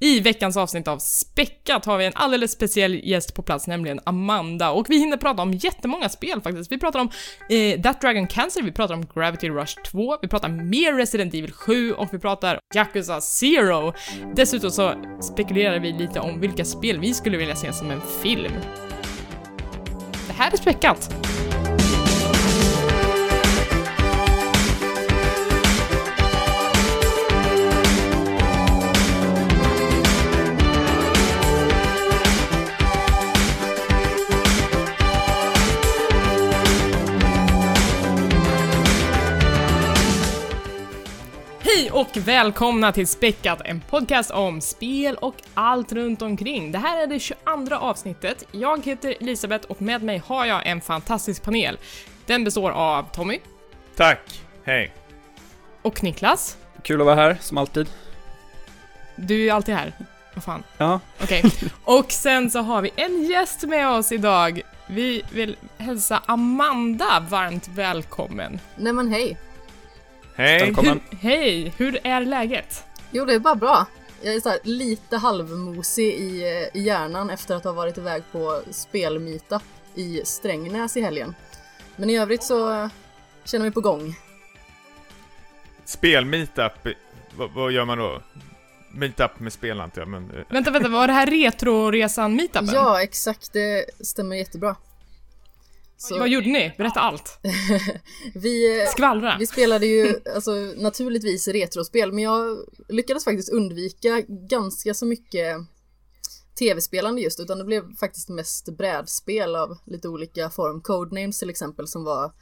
I veckans avsnitt av Späckat har vi en alldeles speciell gäst på plats, nämligen Amanda. Och vi hinner prata om jättemånga spel faktiskt. Vi pratar om eh, That Dragon Cancer, vi pratar om Gravity Rush 2, vi pratar mer Resident Evil 7 och vi pratar Yakuza Zero. Dessutom så spekulerar vi lite om vilka spel vi skulle vilja se som en film. Det här är Späckat! Hej och välkomna till Späckat, en podcast om spel och allt runt omkring. Det här är det 22 avsnittet. Jag heter Elisabeth och med mig har jag en fantastisk panel. Den består av Tommy Tack, hej. och Niklas. Kul att vara här, som alltid. Du är ju alltid här. Vad fan. Ja, Okej. Och sen så har vi en gäst med oss idag. Vi vill hälsa Amanda varmt välkommen. Nej men hej. Hej. välkommen. Hur, hej, hur är läget? Jo det är bara bra. Jag är så här lite halvmosig i, eh, i hjärnan efter att ha varit iväg på spelmeetup i Strängnäs i helgen. Men i övrigt så eh, känner vi på gång. Spel-meetup, vad, vad gör man då? Meetup med spel antar jag, men... eh, Vänta, vänta, var det här Retroresan-meetupen? Ja exakt, det stämmer jättebra. Så Vad gjorde ni? Berätta allt. vi, Skvallra. vi spelade ju alltså, naturligtvis retrospel men jag lyckades faktiskt undvika ganska så mycket tv-spelande just utan det blev faktiskt mest brädspel av lite olika form. Codenames till exempel som var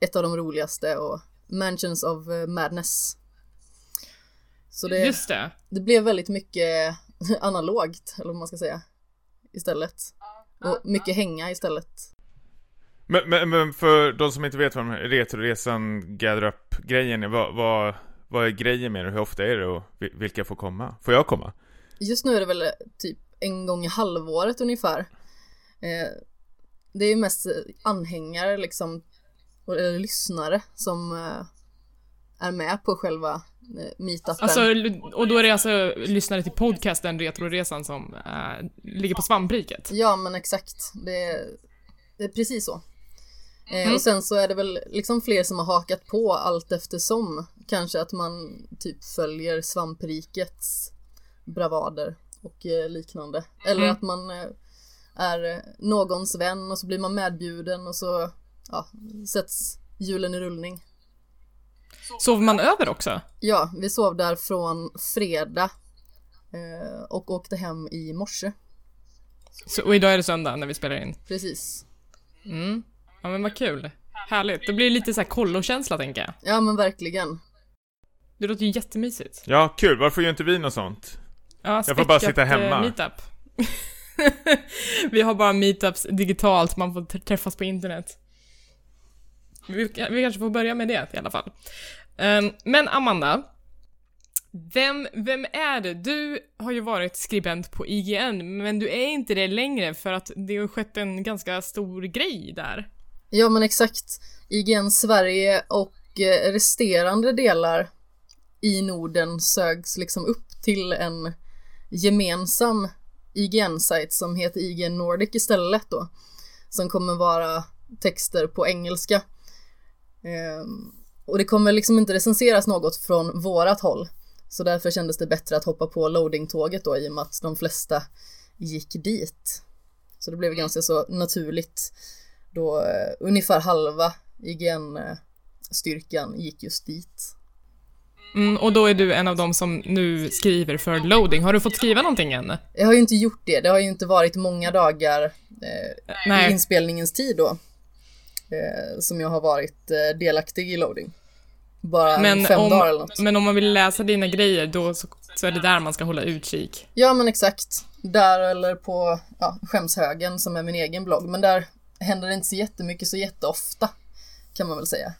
ett av de roligaste och Mansions of eh, Madness. Så det, Just det. det blev väldigt mycket analogt eller vad man ska säga istället. Och mycket hänga istället. Men, men, men för de som inte vet vad Retroresan Gather Up-grejen är, vad, vad, vad är grejen med det? Hur ofta är det och vi- vilka får komma? Får jag komma? Just nu är det väl typ en gång i halvåret ungefär. Eh, det är ju mest anhängare liksom, och- eller lyssnare som eh, är med på själva eh, meetupen. Alltså, och då är det alltså lyssnare till podcasten Retroresan som äh, ligger på svampriket. Ja men exakt, det är, det är precis så. Eh, Mm. Och sen så är det väl liksom fler som har hakat på allt eftersom. Kanske att man typ följer svamprikets bravader och eh, liknande. Eller Mm. att man eh, är någons vän och så blir man medbjuden och så ja, sätts hjulen i rullning. Sover man över också? Ja, vi sov där från fredag och åkte hem i morse. Så, och idag är det söndag när vi spelar in. Precis. Mm. Ja men vad kul. Härligt. Det blir lite så här kollokänsla tänker jag. Ja men verkligen. Det låter ju jättemysigt. Ja, kul. Varför gör inte vi något sånt? Ja, Jag får bara sitta hemma. eh, meetup. vi har bara meetups digitalt, man får träffas på internet. Vi, vi kanske får börja med det i alla fall. Ehm, men Amanda, vem, vem är det? Du har ju varit skribent på IGN, men du är inte det längre för att det har skett en ganska stor grej där. Ja men exakt. IGN Sverige och eh, resterande delar i Norden sögs liksom upp till en gemensam IGN-sajt som heter IGN Nordic istället då. Som kommer vara texter på engelska. Ehm, och det kommer liksom inte recenseras något från vårat håll. Så därför kändes det bättre att hoppa på loading-tåget då i och med att de flesta gick dit. Så det blev ganska så naturligt då eh, ungefär halva IGN-styrkan gick just dit. Mm, och då är du en av dem som nu skriver för loading. Har du fått skriva någonting än? Jag har ju inte gjort det, det har ju inte varit många dagar eh, i inspelningens tid då. Eh, som jag har varit eh, delaktig i loading. Bara Men fem dagar eller om, något. men om man vill läsa dina grejer, då så, så är det där man ska hålla utkik. Ja men exakt. Där eller på ja, skämshögen som är min egen blogg. Men där händer det inte så jättemycket så jätteofta. Kan man väl säga.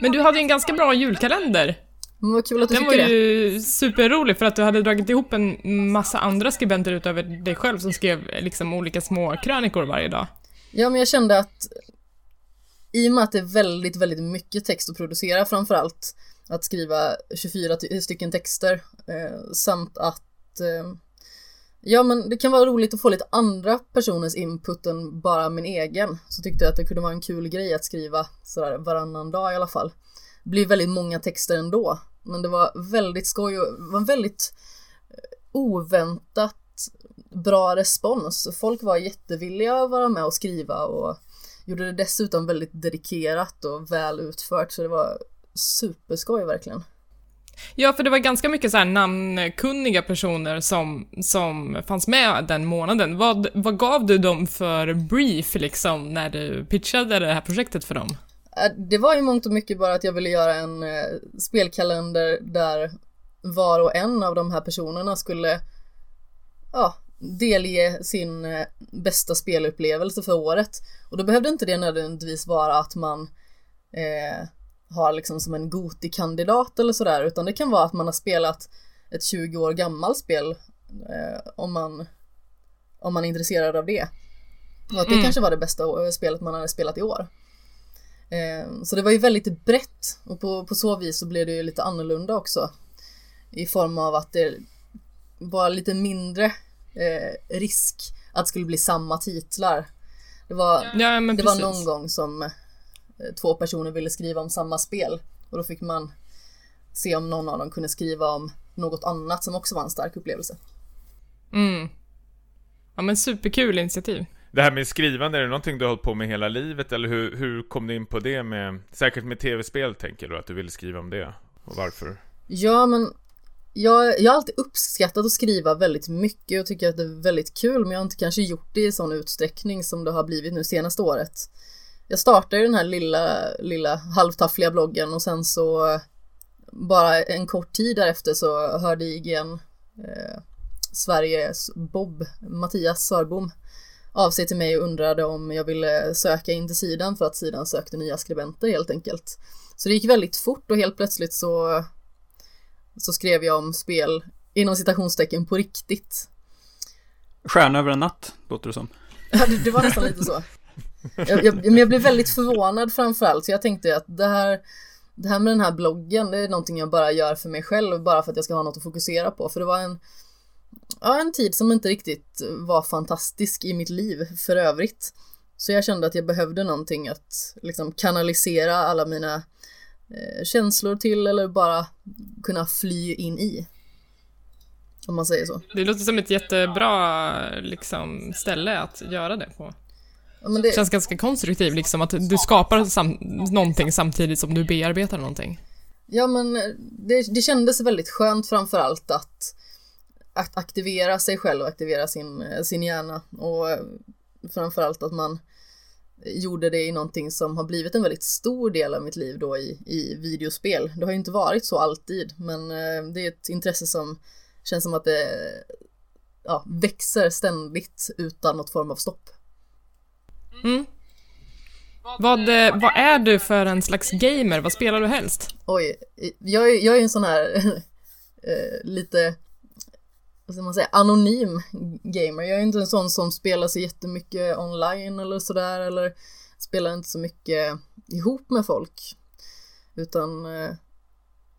Men du hade ju en ganska bra julkalender. Men vad kul att du Den var det. ju superrolig för att du hade dragit ihop en massa andra skribenter utöver dig själv som skrev liksom olika små krönikor varje dag. Ja, men jag kände att i och med att det är väldigt, väldigt mycket text att producera framförallt att skriva 24 ty- stycken texter eh, samt att att eh, Ja men det kan vara roligt att få lite andra personers input än bara min egen. Så tyckte jag att det kunde vara en kul grej att skriva sådär varannan dag i alla fall. Det blir väldigt många texter ändå. Men det var väldigt skoj och det var en väldigt eh, oväntat bra respons. Folk var jättevilliga att vara med och skriva och gjorde det dessutom väldigt dedikerat och väl utfört så det var superskoj verkligen. Ja, för det var ganska mycket så här namnkunniga personer som, som fanns med den månaden. Vad, vad gav du dem för brief liksom när du pitchade det här projektet för dem? Äh, det var ju mångt och mycket bara att jag ville göra en eh, spelkalender där var och en av de här personerna skulle ja, delge sin eh, bästa spelupplevelse för året. Och då behövde inte det nödvändigtvis vara att man eh, har liksom som en Goti-kandidat eller sådär, utan det kan vara att man har spelat ett 20 år gammalt spel eh, om, man, om man är intresserad av det. Och att det mm. kanske var det bästa spelet man hade spelat i år. Eh, så det var ju väldigt brett och på, på så vis så blev det ju lite annorlunda också. I form av att det var lite mindre eh, risk att det skulle bli samma titlar. Det var, ja, det var någon gång som Eh, två personer ville skriva om samma spel och då fick man se om någon av dem kunde skriva om något annat som också var en stark upplevelse. Mm. Ja men superkul initiativ. Det här med skrivande, är det någonting du har hållit på med hela livet eller hur, hur kom du in på det med, säkert med tv-spel tänker du, att du ville skriva om det? Och varför? Ja men jag, jag har alltid uppskattat att skriva väldigt mycket och tycker att det är väldigt kul men jag har inte kanske gjort det i sån utsträckning som det har blivit nu senaste året jag startade den här lilla, lilla halvtaffliga bloggen och sen så bara en kort tid därefter så hörde IGN eh, Sveriges Bob, Mattias Sörbom av sig till mig och undrade om jag ville söka in till sidan för att sidan sökte nya skribenter helt enkelt. Så det gick väldigt fort och helt plötsligt så så skrev jag om spel inom citationstecken på riktigt. Stjärna över en natt, låter det som. Ja, det, det var nästan lite så. Jag, jag, men jag blev väldigt förvånad framförallt, så jag tänkte att det här, det här med den här bloggen, det är någonting jag bara gör för mig själv, bara för att jag ska ha något att fokusera på. För det var en, ja, en tid som inte riktigt var fantastisk i mitt liv för övrigt. Så jag kände att jag behövde någonting att liksom kanalisera alla mina eh, känslor till eller bara kunna fly in i. Om man säger så. Det låter som ett jättebra liksom, ställe att göra det på. Det... känns ganska konstruktivt liksom, att du skapar sam någonting samtidigt som du bearbetar någonting. Ja, men det, det kändes väldigt skönt framför allt att, att aktivera sig själv och aktivera sin, sin hjärna och framför allt att man gjorde det i någonting som har blivit en väldigt stor del av mitt liv då i, i videospel. Det har ju inte varit så alltid, men eh, det är ett intresse som känns som att det ja, växer ständigt utan något form av stopp. Mm. Vad, eh, vad är du för en slags gamer? Vad spelar du helst? Oj, jag, är, jag är en sån här eh, lite, vad ska man säga, anonym gamer. Jag är inte en sån som spelar så jättemycket online eller sådär eller spelar inte så mycket ihop med folk. Utan eh,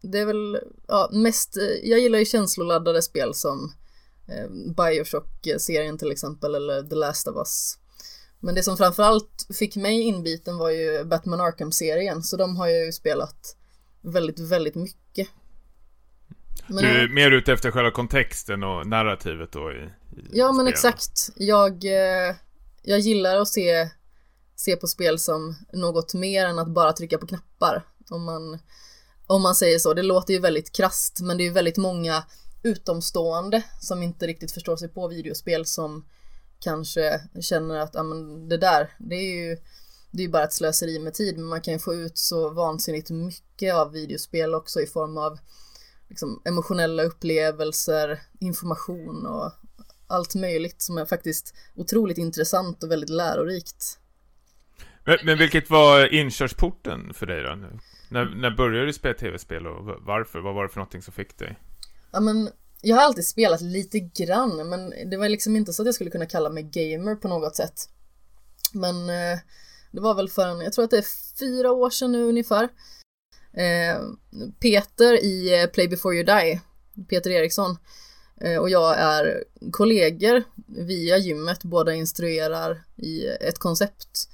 det är väl, ja, mest, jag gillar ju känsloladdade spel som Bioshock-serien till exempel eller The Last of Us. Men det som framförallt fick mig inbiten var ju Batman Arkham-serien, så de har jag ju spelat väldigt, väldigt mycket. Men du är mer ute efter själva kontexten och narrativet då i, i Ja men exakt. Jag, eh, jag gillar att se, se på spel som något mer än att bara trycka på knappar. Om man, om man säger så. Det låter ju väldigt krast men det är ju väldigt många utomstående som inte riktigt förstår sig på videospel som kanske känner att ja, men det där, det är ju det är bara ett slöseri med tid, men man kan ju få ut så vansinnigt mycket av videospel också i form av liksom, emotionella upplevelser, information och allt möjligt som är faktiskt otroligt intressant och väldigt lärorikt. Men, men vilket var inkörsporten för dig då? När, när började du spela tv-spel och varför? Vad var det för någonting som fick dig? Ja men jag har alltid spelat lite grann, men det var liksom inte så att jag skulle kunna kalla mig gamer på något sätt. Men eh, det var väl för en, jag tror att det är fyra år sedan nu ungefär. Eh, Peter i eh, Play before you die, Peter Eriksson, Eh, och jag är kollegor via gymmet, båda instruerar i ett koncept.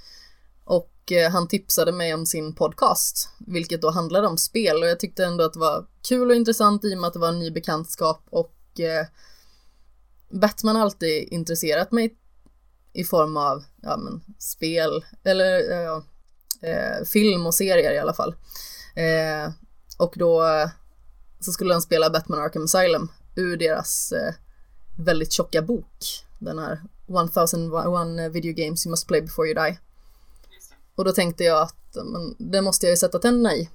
Och eh, han tipsade mig om sin podcast, vilket då handlade om spel och jag tyckte ändå att det var kul och intressant i och med att det var en ny bekantskap och eh, Batman har alltid intresserat mig i form av ja, men, spel eller eh, ja, eh, film och serier i alla fall. Eh, och då eh, så skulle han spela Batman Arkham Asylum ur deras väldigt tjocka bok. Den här 1001 video games you must play before you die. Och då tänkte jag att men, det måste jag ju sätta tänderna i.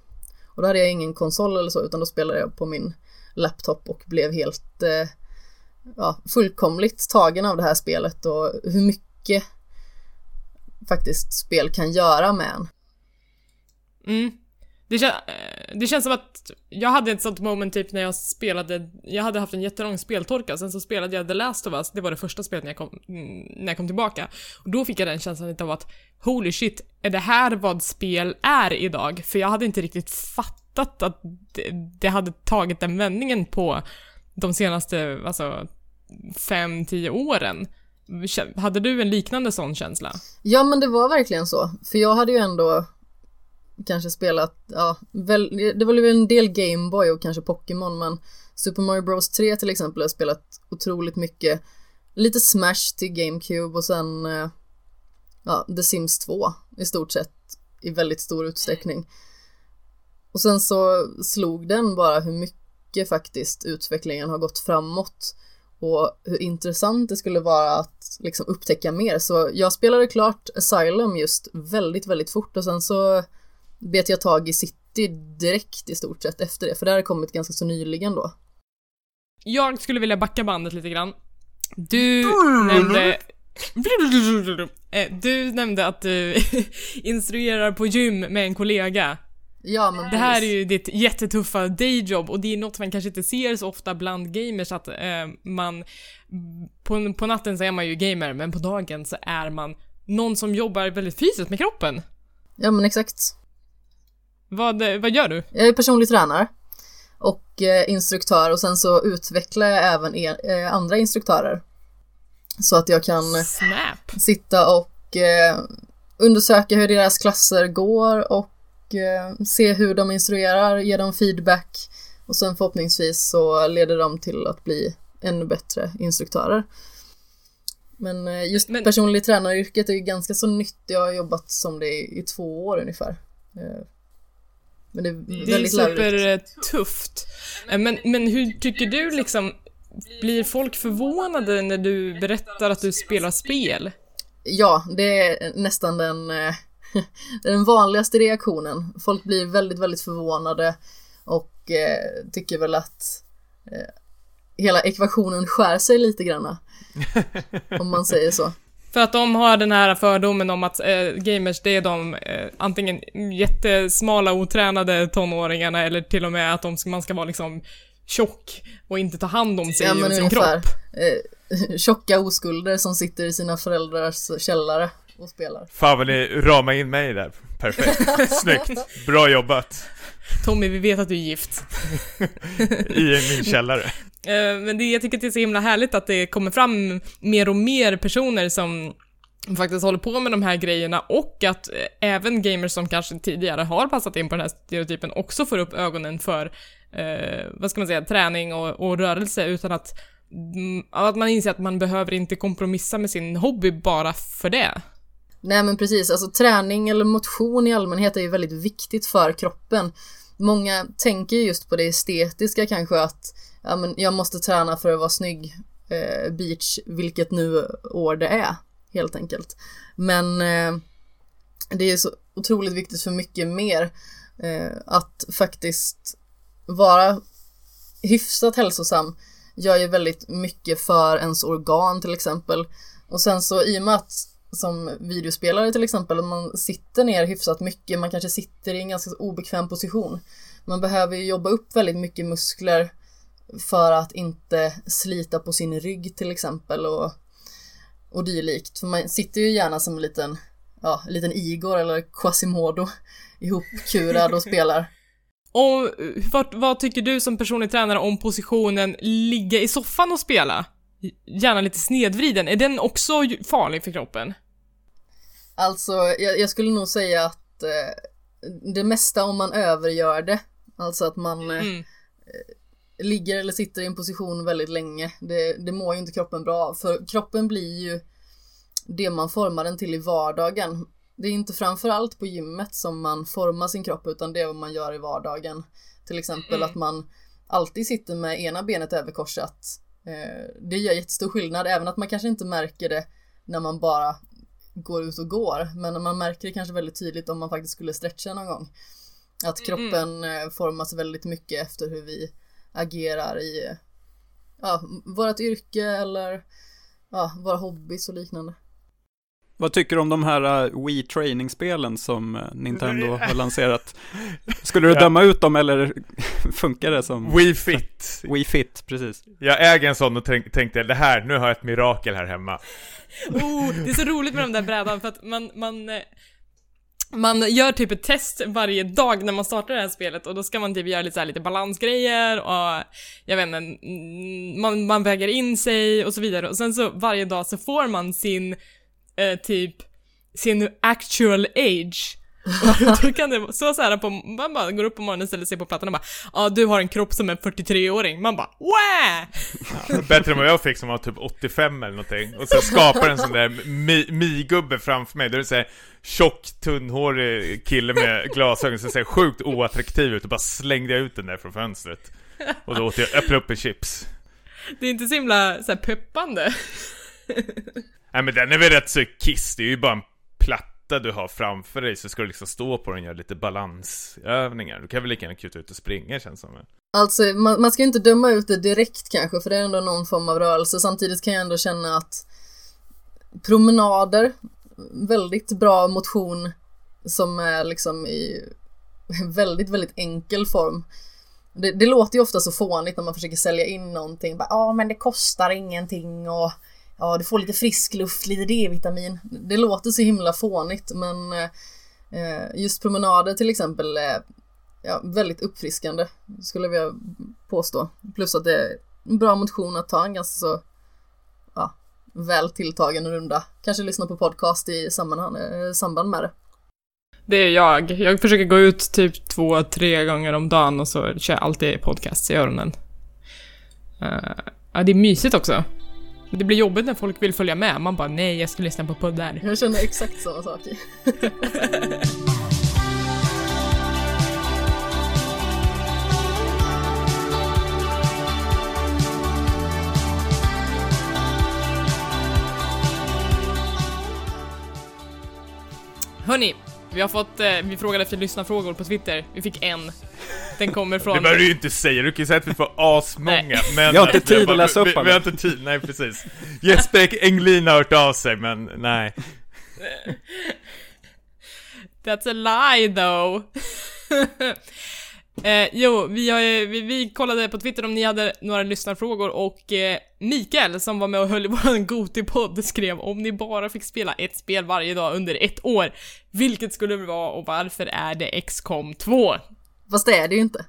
Och då hade jag ingen konsol eller så utan då spelade jag på min laptop och blev helt eh, ja, fullkomligt tagen av det här spelet och hur mycket faktiskt spel kan göra med en. Mm. Det, kän- eh, det känns som att jag hade ett sånt moment typ när jag spelade, jag hade haft en jättelång speltorka, sen så spelade jag The Last of Us, det var det första spelet när jag kom, mm, när jag kom tillbaka. Och då fick jag den känslan lite av att holy shit, är det här vad spel är idag? För jag hade inte riktigt fattat att det, det hade tagit den vändningen på de senaste, alltså, fem, tio åren. Hade du en liknande sån känsla? Ja men det var verkligen så. För jag hade ju ändå kanske spelat, ja, väl, det var väl en del Gameboy och kanske Pokémon men Super Mario Bros 3 till exempel har jag spelat otroligt mycket. Lite Smash till GameCube och sen eh, ja, The Sims 2 i stort sett i väldigt stor utsträckning. Och sen så slog den bara hur mycket faktiskt utvecklingen har gått framåt och hur intressant det skulle vara att liksom upptäcka mer. Så jag spelade klart Asylum just väldigt, väldigt fort och sen så bet jag tag i City direkt i stort sett efter det, för det har kommit ganska så nyligen då. Jag skulle vilja backa bandet lite grann. Du nämnde... Eh, Du nämnde att du instruerar på gym med en kollega. Ja, men Det här är ju ditt jättetuffa dayjob och det är något man kanske inte ser så ofta bland gamers att eh, man... På, på natten så är man ju gamer, men på dagen så är man någon som jobbar väldigt fysiskt med kroppen. Ja, men exakt. Vad, vad gör du? Jag är personlig tränare och eh, instruktör och sen så utvecklar jag även er, eh, andra instruktörer. Så att jag kan Snap! sitta och eh, undersöka hur deras klasser går och se hur de instruerar, ge dem feedback och sen förhoppningsvis så leder de till att bli ännu bättre instruktörer. Men just Men- personlig tränaryrket är ju ganska så nytt. Jag har jobbat som det i, i två år ungefär. Men det är Det är supertufft. Eh, Men, men hur tycker du liksom, blir folk förvånade när du berättar att du spelar spel? Ja, det är nästan den, eh, den vanligaste reaktionen. Folk blir väldigt, väldigt förvånade och eh, tycker väl att eh, hela ekvationen skär sig lite granna. om man säger så. För att de har den här fördomen om att eh, gamers, det är de eh, antingen jättesmala otränade tonåringarna eller till och med att de, man ska vara liksom tjock och inte ta hand om sig Ja, och sin ungefär. kropp. Eh, tjocka oskulder som sitter i sina föräldrars källare och spelar. Fan vad ni ramar in mig där. Perfekt. Snyggt. Bra jobbat. Tommy, vi vet att du är gift. I min källare. Eh, Men det, jag tycker att det är så himla härligt att det kommer fram mer och mer personer som faktiskt håller på med de här grejerna och att eh, även gamers som kanske tidigare har passat in på den här stereotypen också får upp ögonen för, eh, vad ska man säga, träning och, och rörelse utan att, mm, att man inser att man behöver inte kompromissa med sin hobby bara för det. Nej men precis, alltså träning eller motion i allmänhet är ju väldigt viktigt för kroppen. Många tänker just på det estetiska kanske att ja, men jag måste träna för att vara snygg eh, beach, vilket nu år det är helt enkelt. Men eh, det är så otroligt viktigt för mycket mer eh, att faktiskt vara hyfsat hälsosam gör ju väldigt mycket för ens organ till exempel. Och sen så i och med att som videospelare till exempel, man sitter ner hyfsat mycket, man kanske sitter i en ganska obekväm position. Man behöver ju jobba upp väldigt mycket muskler för att inte slita på sin rygg till exempel och, och dylikt. För man sitter ju gärna som en liten, ja, en liten Igor eller Quasimodo ihopkurad och spelar. Och vad, vad tycker du som personlig tränare om positionen ligga i soffan och spela? Gärna lite snedvriden. Är den också farlig för kroppen? Alltså, jag, jag skulle nog säga att eh, det mesta om man övergör det, alltså att man eh, Mm. ligger eller sitter i en position väldigt länge, det, det mår ju inte kroppen bra. För kroppen blir ju det man formar den till i vardagen. Det är inte framförallt på gymmet som man formar sin kropp utan det är vad man gör i vardagen. Till exempel Mm. att man alltid sitter med ena benet överkorsat. Eh, det gör jättestor skillnad, även att man kanske inte märker det när man bara går ut och går. Men man märker det kanske väldigt tydligt om man faktiskt skulle stretcha någon gång. Att kroppen eh, formas väldigt mycket efter hur vi agerar i ja, vårt yrke eller ja, våra hobbys och liknande. Vad tycker du om de här uh, Wii Training-spelen som uh, Nintendo har lanserat? Skulle du Ja. döma ut dem eller funkar det som Wii Fit. Wii Fit? Precis. Jag äger en sån och tänk, tänkte, det här, nu har jag ett mirakel här hemma. Oh, det är så roligt med de där brädan för att man, man, eh, man gör typ ett test varje dag när man startar det här spelet och då ska man typ göra lite, så här, lite balansgrejer och jag vet inte, man, man väger in sig och så vidare och sen så varje dag så får man sin eh, typ sin actual age. Och då kan det vara så, så här på, man bara går upp på morgonen och ställer sig på plattan och bara ja du har en kropp som en 43-åring. Man bara Wah! Bättre än vad jag fick som var typ 85 eller någonting. Och sen skapar en sån där mi- mi-gubbe framför mig. Då är det såhär tjock, tunnhårig kille med glasögon som ser sjukt oattraktiv ut och bara slängde jag ut den där från fönstret. Och då åt jag, öppnade upp en chips. Det är inte så himla så peppande. Nej men den är väl rätt så kiss, det är ju bara en platta du har framför dig så ska du liksom stå på den och göra lite balansövningar. Du kan väl lika gärna kuta ut och springa känns som. Alltså man, man ska inte döma ut det direkt kanske för det är ändå någon form av rörelse. Samtidigt kan jag ändå känna att promenader, väldigt bra motion som är liksom i väldigt, väldigt enkel form. Det, det låter ju ofta så fånigt när man försöker sälja in någonting. Ja, ah, men det kostar ingenting och ja, du får lite frisk luft, lite D-vitamin. Det låter så himla fånigt men eh, just promenader till exempel är ja, väldigt uppfriskande skulle jag vilja påstå. Plus att det är en bra motion att ta en ganska så ja, väl tilltagen runda. Kanske lyssna på podcast i eh, samband med det. Det är jag. Jag försöker gå ut typ två, tre gånger om dagen och så kör jag alltid podcast i öronen. Uh, ja, det är mysigt också. Det blir jobbigt när folk vill följa med. Man bara nej, jag ska lyssna på poddar. Jag känner exakt samma sak. Hörni, vi har fått, eh, vi frågade efter lyssnarfrågor på Twitter. Vi fick en. Den kommer Det från... behöver du ju inte säga, du kan ju säga att vi får asmånga, men... Vi har inte tid att läsa upp vi, vi, alla. vi har inte tid, nej precis. Jesper Englin har hört av sig, men nej. That's a lie though. eh, jo, vi, har, vi, vi kollade på Twitter om ni hade några lyssnarfrågor och eh, Mikael som var med och höll i vår Goti-podd skrev om ni bara fick spela ett spel varje dag under ett år, vilket skulle det vara och varför är det XCOM 2? Fast det är det ju inte.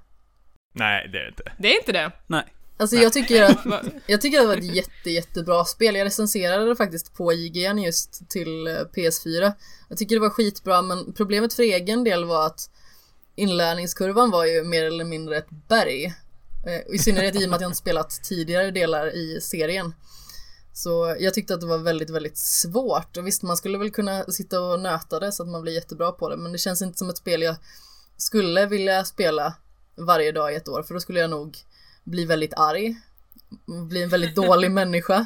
Nej, det är det inte. Det är inte det. Nej. Alltså jag tycker att? Jag tycker att det var ett jätte, jättebra spel. Jag recenserade det faktiskt på IGN just till eh, PS4. Jag tycker det var skitbra men problemet för egen del var att inlärningskurvan var ju mer eller mindre ett berg. Eh, I synnerhet i och med att jag inte spelat tidigare delar i serien. Så jag tyckte att det var väldigt, väldigt svårt. Och visst, man skulle väl kunna sitta och nöta det så att man blir jättebra på det. Men det känns inte som ett spel jag skulle vilja spela varje dag i ett år. För då skulle jag nog bli väldigt arg. Bli en väldigt dålig människa.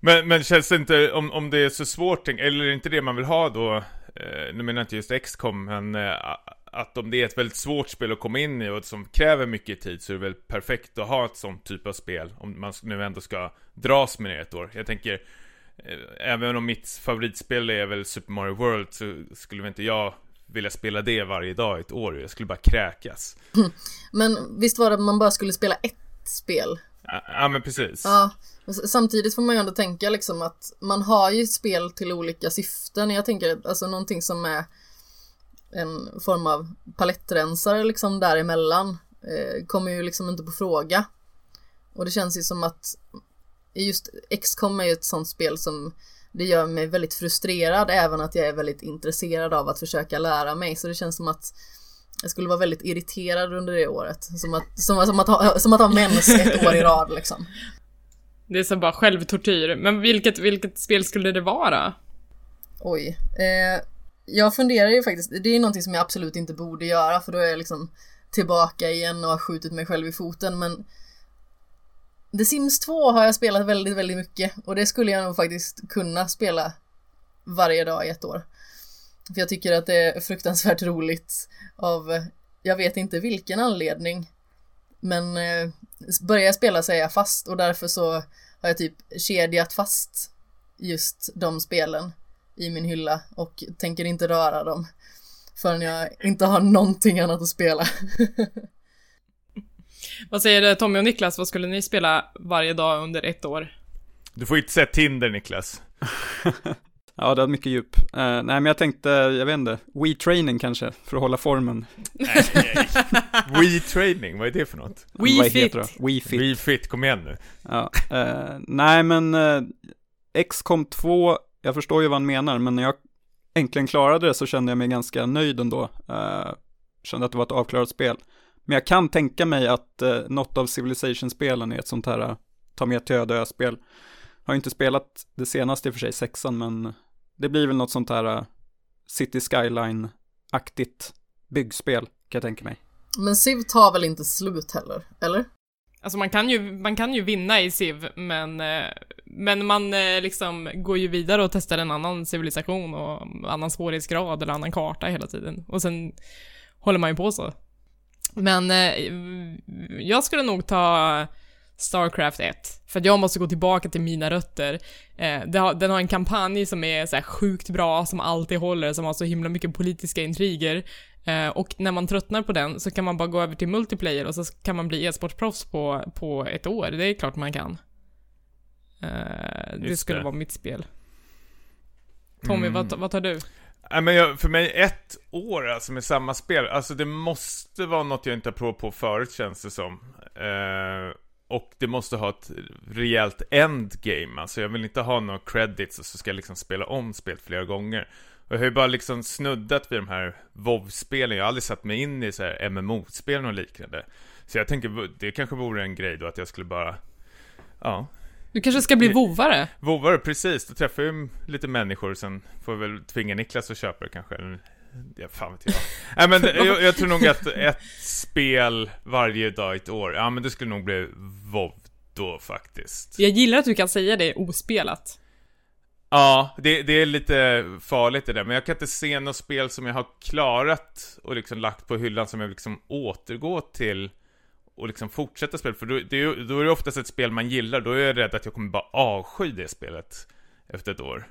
Men, men känns det inte, om, om det är så svårt, eller är det inte det man vill ha då, eh, nu menar jag inte just XCOM, men eh, att om det är ett väldigt svårt spel att komma in i och som kräver mycket tid så är det väl perfekt att ha ett sånt typ av spel, om man nu ändå ska dras med det ett år. Jag tänker, eh, även om mitt favoritspel är väl Super Mario World så skulle väl inte jag vilja spela det varje dag i ett år, jag skulle bara kräkas. Men visst var det att man bara skulle spela ett spel? Ja, men precis. Ja. Samtidigt får man ju ändå tänka liksom att man har ju spel till olika syften. Jag tänker alltså någonting som är en form av palettrensare liksom däremellan eh, kommer ju liksom inte på fråga. Och det känns ju som att just XCOM är ju ett sånt spel som det gör mig väldigt frustrerad även att jag är väldigt intresserad av att försöka lära mig. Så det känns som att jag skulle vara väldigt irriterad under det året. Som att, som, som att, ha, som att ha mens ett år i rad liksom. Det är som bara självtortyr. Men vilket, vilket spel skulle det vara? Oj. Eh, jag funderar ju faktiskt, det är någonting som jag absolut inte borde göra för då är jag liksom tillbaka igen och har skjutit mig själv i foten men The Sims 2 har jag spelat väldigt, väldigt mycket och det skulle jag nog faktiskt kunna spela varje dag i ett år. För jag tycker att det är fruktansvärt roligt av, jag vet inte vilken anledning, men eh, börjar jag spela så är jag fast och därför så har jag typ kedjat fast just de spelen i min hylla och tänker inte röra dem förrän jag inte har någonting annat att spela. Vad säger Tommy och Niklas, vad skulle ni spela varje dag under ett år? Du får inte säga Tinder Niklas. ja, det har mycket djup. Uh, nej, men jag tänkte, jag vet inte, We-training kanske, för att hålla formen. We-training, vad är det för något? We Fit. We Fit. We Fit, kom igen nu. Ja, uh, nej men uh, XCOM 2, jag förstår ju vad han menar, men när jag äntligen klarade det så kände jag mig ganska nöjd ändå. Uh, kände att det var ett avklarat spel. Men jag kan tänka mig att uh, något av Civilization-spelen är ett sånt här uh, ta med till öde spel Har inte spelat det senaste i och för sig, sexan, men det blir väl något sånt här uh, City Skyline-aktigt byggspel, kan jag tänka mig. Men Civ tar väl inte slut heller, eller? Alltså man kan ju, man kan ju vinna i Civ, men, men man liksom går ju vidare och testar en annan civilisation och annan svårighetsgrad eller annan karta hela tiden. Och sen håller man ju på så. Men eh, jag skulle nog ta Starcraft 1, för att jag måste gå tillbaka till mina rötter. Eh, den har en kampanj som är så sjukt bra, som alltid håller, som har så himla mycket politiska intriger. Eh, och när man tröttnar på den så kan man bara gå över till multiplayer och så kan man bli e-sportproffs på, på ett år. Det är klart man kan. Eh, det skulle det. vara mitt spel. Tommy, mm. vad, vad tar du? Nej men jag, för mig ett år alltså med samma spel, alltså det måste vara något jag inte har provat på förut känns det som. Eh, och det måste ha ett rejält endgame, alltså jag vill inte ha några credits och så ska jag liksom spela om spelet flera gånger. Och jag har ju bara liksom snuddat vid de här WoW-spelen, jag har aldrig satt mig in i så här MMO-spel och liknande. Så jag tänker, det kanske vore en grej då att jag skulle bara, ja, du kanske ska bli vovare? Vovare, precis. Då träffar jag ju lite människor, sen får jag väl tvinga Niklas att köpa det kanske. Ja, fan vet jag. Nej men jag, jag, tror nog att ett spel varje dag ett år, ja men det skulle nog bli WoW då faktiskt. Jag gillar att du kan säga det ospelat. Ja, det, det är lite farligt det där, men jag kan inte se något spel som jag har klarat och liksom lagt på hyllan som jag liksom återgå till och liksom fortsätta spela, för då, det, då är det oftast ett spel man gillar, då är jag rädd att jag kommer bara avsky det spelet efter ett år.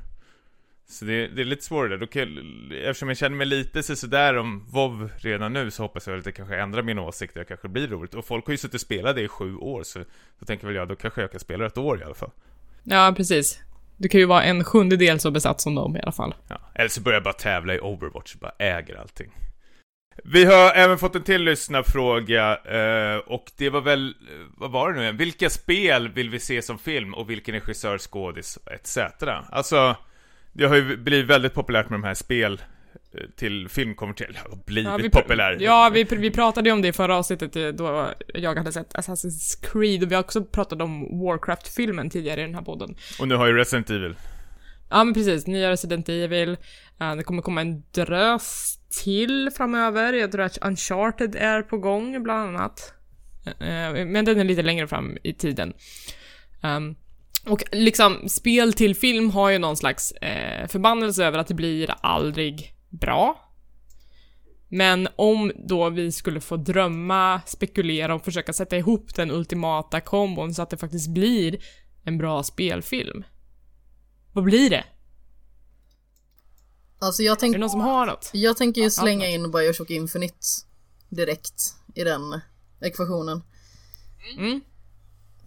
Så det, det är lite svårare där, eftersom jag känner mig lite sådär om WoW redan nu så hoppas jag att det kanske ändrar mina åsikter, det kanske blir roligt. Och folk har ju suttit och spelat det i sju år, så då tänker väl jag, då kanske jag kan spela ett år i alla fall. Ja, precis. Du kan ju vara en sjundedel så besatt som dem i alla fall. Ja, eller så börjar jag bara tävla i Overwatch, bara äger allting. Vi har även fått en till lyssnarfråga eh, och det var väl, vad var det nu Vilka spel vill vi se som film och vilken regissör, skådis etc. Alltså, det har ju blivit väldigt populärt med de här spel eh, till filmkonvertering, har blivit ja, vi populär. Ja, vi, vi pratade ju om det i förra avsnittet eh, då jag hade sett Assassin's Creed och vi har också pratat om Warcraft-filmen tidigare i den här podden. Och nu har ju Resident Evil. Ja men precis, nya Resident Evil. det kommer komma en drös till framöver. Jag tror att Uncharted är på gång bland annat. Eh, men den är lite längre fram i tiden. Um, och liksom, spel till film har ju någon slags eh, förbannelse över att det blir aldrig bra. Men om då vi skulle få drömma, spekulera och försöka sätta ihop den ultimata kombon så att det faktiskt blir en bra spelfilm. Vad blir det? Alltså jag tänk, är det någon som har något? Jag tänker ju slänga in Bioshock Infinite direkt i den ekvationen. Mm.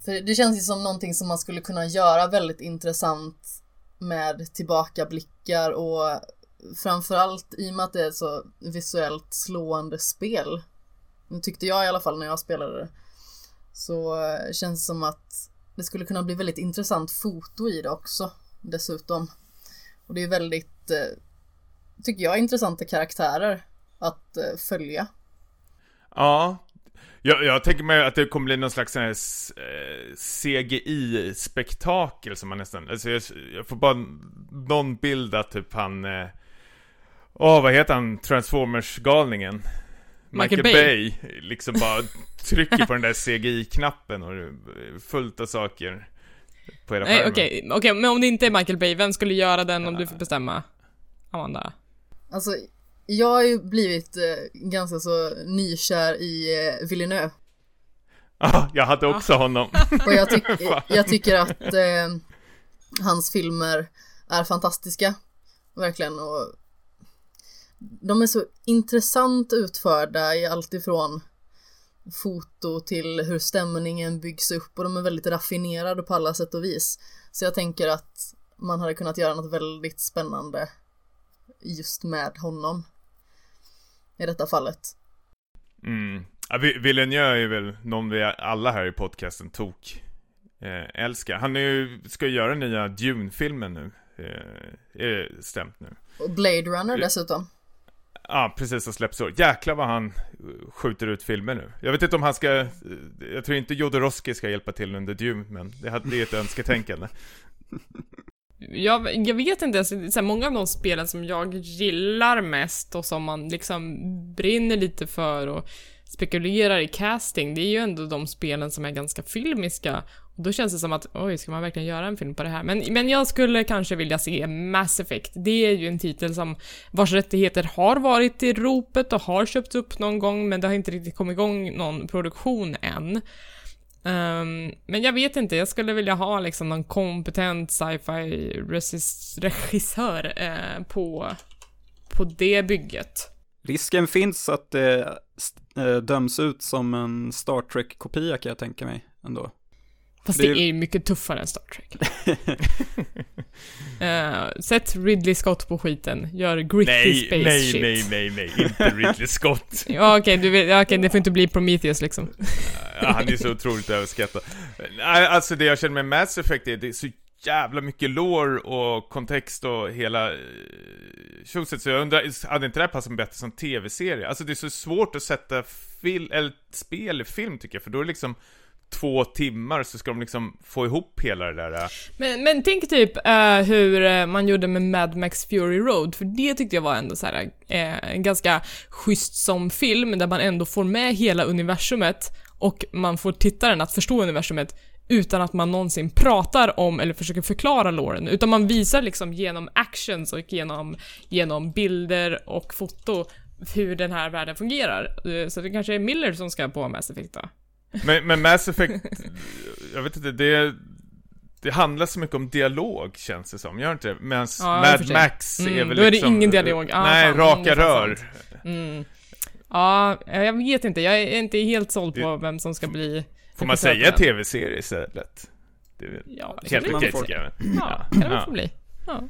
För det känns ju som någonting som man skulle kunna göra väldigt intressant med tillbakablickar och framförallt i och med att det är ett så visuellt slående spel. Nu tyckte jag i alla fall när jag spelade det. Så eh, känns det som att det skulle kunna bli väldigt intressant foto i det också dessutom. Och det är väldigt, eh, tycker jag, intressanta karaktärer att eh, följa. Ja, jag, jag tänker mig att det kommer bli någon slags här, eh, CGI-spektakel som man nästan, alltså jag, jag, får bara någon bild att typ han, eh, åh vad heter han, Transformers-galningen? Michael Michael, Bay. Bay. liksom bara trycker på den där CGI-knappen och fullt av saker på era Nej, okej, okej, men om det inte är Michael Bay, vem skulle göra den om du får bestämma? Amanda? Alltså, jag har ju blivit eh, ganska så nykär i eh, Villeneuve. Ja, jag hade också honom. Och jag, tyck, jag tycker att eh, hans filmer är fantastiska. Verkligen. Och de är så intressant utförda i allt ifrån foto till hur stämningen byggs upp och de är väldigt raffinerade på alla sätt och vis. Så jag tänker att man hade kunnat göra något väldigt spännande just med honom. I detta fallet. Mm. Ja, Vi- Villeneuve är väl någon vi alla här i podcasten tok eh, älskar. Han är ju, ska ju göra nya Dune-filmen nu. Eh, är det stämt nu? Och Blade Runner dessutom. Ja, precis, som släpps år. Jäklar vad han skjuter ut filmer nu. Jag vet inte om han ska, jag tror inte Jodorowsky ska hjälpa till under Dune, men det, det är ett önsketänkande. Jag, jag vet inte, alltså, så här, många av de spelen som jag gillar mest och som man liksom brinner lite för och spekulerar i casting, det är ju ändå de spelen som är ganska filmiska. Och då känns det som att, oj, ska man verkligen göra en film på det här? Men, men jag skulle kanske vilja se Mass Effect. Det är ju en titel som, vars rättigheter har varit i ropet och har köpts upp någon gång, men det har inte riktigt kommit igång någon produktion än. Um, men jag vet inte, jag skulle vilja ha liksom någon kompetent sci-fi regissör eh, på, på det bygget. Risken finns att det eh, döms ut som en Star Trek-kopia kan jag tänka mig ändå. Fast Det det är- ju mycket tuffare än Star Trek. Eh, sätt Ridley Scott på skiten, gör gritty nej, space nej, shit. nej, nej, nej, inte Ridley Scott. Ja okej, ja, okej, det får inte bli Prometheus liksom. Ja, han är så otroligt överskattad. Nej, alltså det jag känner med Mass Effect är det är så jävla mycket lore och kontext och hela eh, tjoset, så jag undrar, hade inte det här passat bättre som tv-serie? Alltså det är så svårt att sätta fil eller spel i film tycker jag, för då är det liksom två timmar så ska de liksom få ihop hela det där. Äh. Men, men tänk typ uh, hur äh, man gjorde med Mad Max Fury Road, för det tyckte jag var ändå så här, uh, en ganska schysst som film, där man ändå får med hela universumet och man får tittaren att förstå universumet utan att man någonsin pratar om eller försöker förklara låren, utan man visar liksom genom actions och genom, genom bilder och foto hur den här världen fungerar. Så det kanske är Miller som ska på Mass Effect då? Men, men Mass Effect, jag vet inte, det, det handlar så mycket om dialog känns det som, gör inte det? Medan Ja, Mad. Max är Mm, väl då är det liksom, ingen dialog. Ah, nej, fan, raka är rör. Mm. Ja, jag vet inte. Jag är inte helt såld på vem som ska bli Får man säga tv-serie istället? Det är väl Ja, det helt okej tycker jag. Ja, kan det väl få bli. Ja.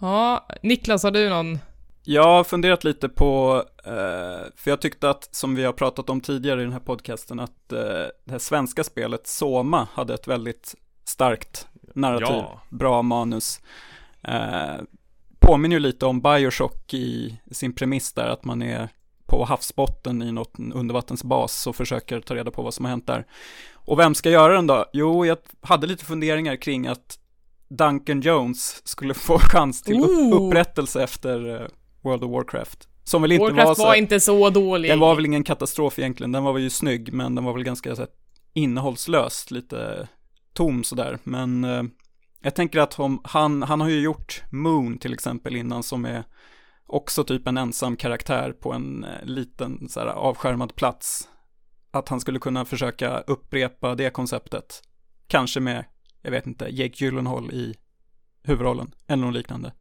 Ja, Niklas, har du någon? Jag har funderat lite på, eh, för jag tyckte att, som vi har pratat om tidigare i den här podcasten, att eh, det här svenska spelet Soma hade ett väldigt starkt narrativ, Ja. bra manus. Eh, påminner ju lite om Bioshock i sin premiss där, att man är på havsbotten i något undervattensbas och försöker ta reda på vad som har hänt där. Och vem ska göra den då? Jo, jag hade lite funderingar kring att Duncan Jones skulle få chans till Ooh. upprättelse efter World of Warcraft. Som väl inte Warcraft var så... var inte så dålig. Den var väl ingen katastrof egentligen, den var väl ju snygg, men den var väl ganska så här, innehållslöst, lite tom sådär. Men eh, jag tänker att om, han, han har ju gjort Moon till exempel innan, som är också typ en ensam karaktär på en eh, liten så här, avskärmad plats. Att han skulle kunna försöka upprepa det konceptet. Kanske med, jag vet inte, Jake Gyllenhaal i huvudrollen, eller något liknande.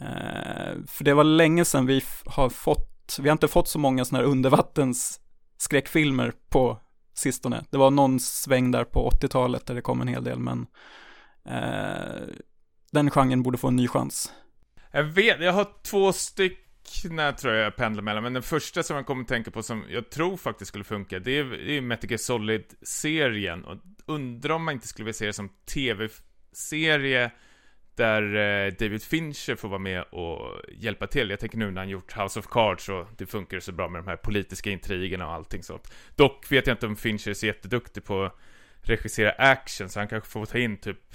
Eh, för det var länge sedan vi har fått, vi har inte fått så många sådana här undervattens skräckfilmer på sistone. Det var någon sväng där på 80-talet där det kom en hel del, men eh, den genren borde få en ny chans. Jag vet, jag har två stycken tror jag jag pendlar mellan, men den första som jag kommer att tänka på som jag tror faktiskt skulle funka, det är, det är Metal Gear Solid-serien. Och undrar om man inte skulle vilja se det som tv-serie där eh, David Fincher får vara med och hjälpa till. Jag tänker nu när han gjort House of Cards och det funkar så bra med de här politiska intrigerna och allting sånt. Dock vet jag inte om Fincher är så jätteduktig på att regissera action, så han kanske får ta in typ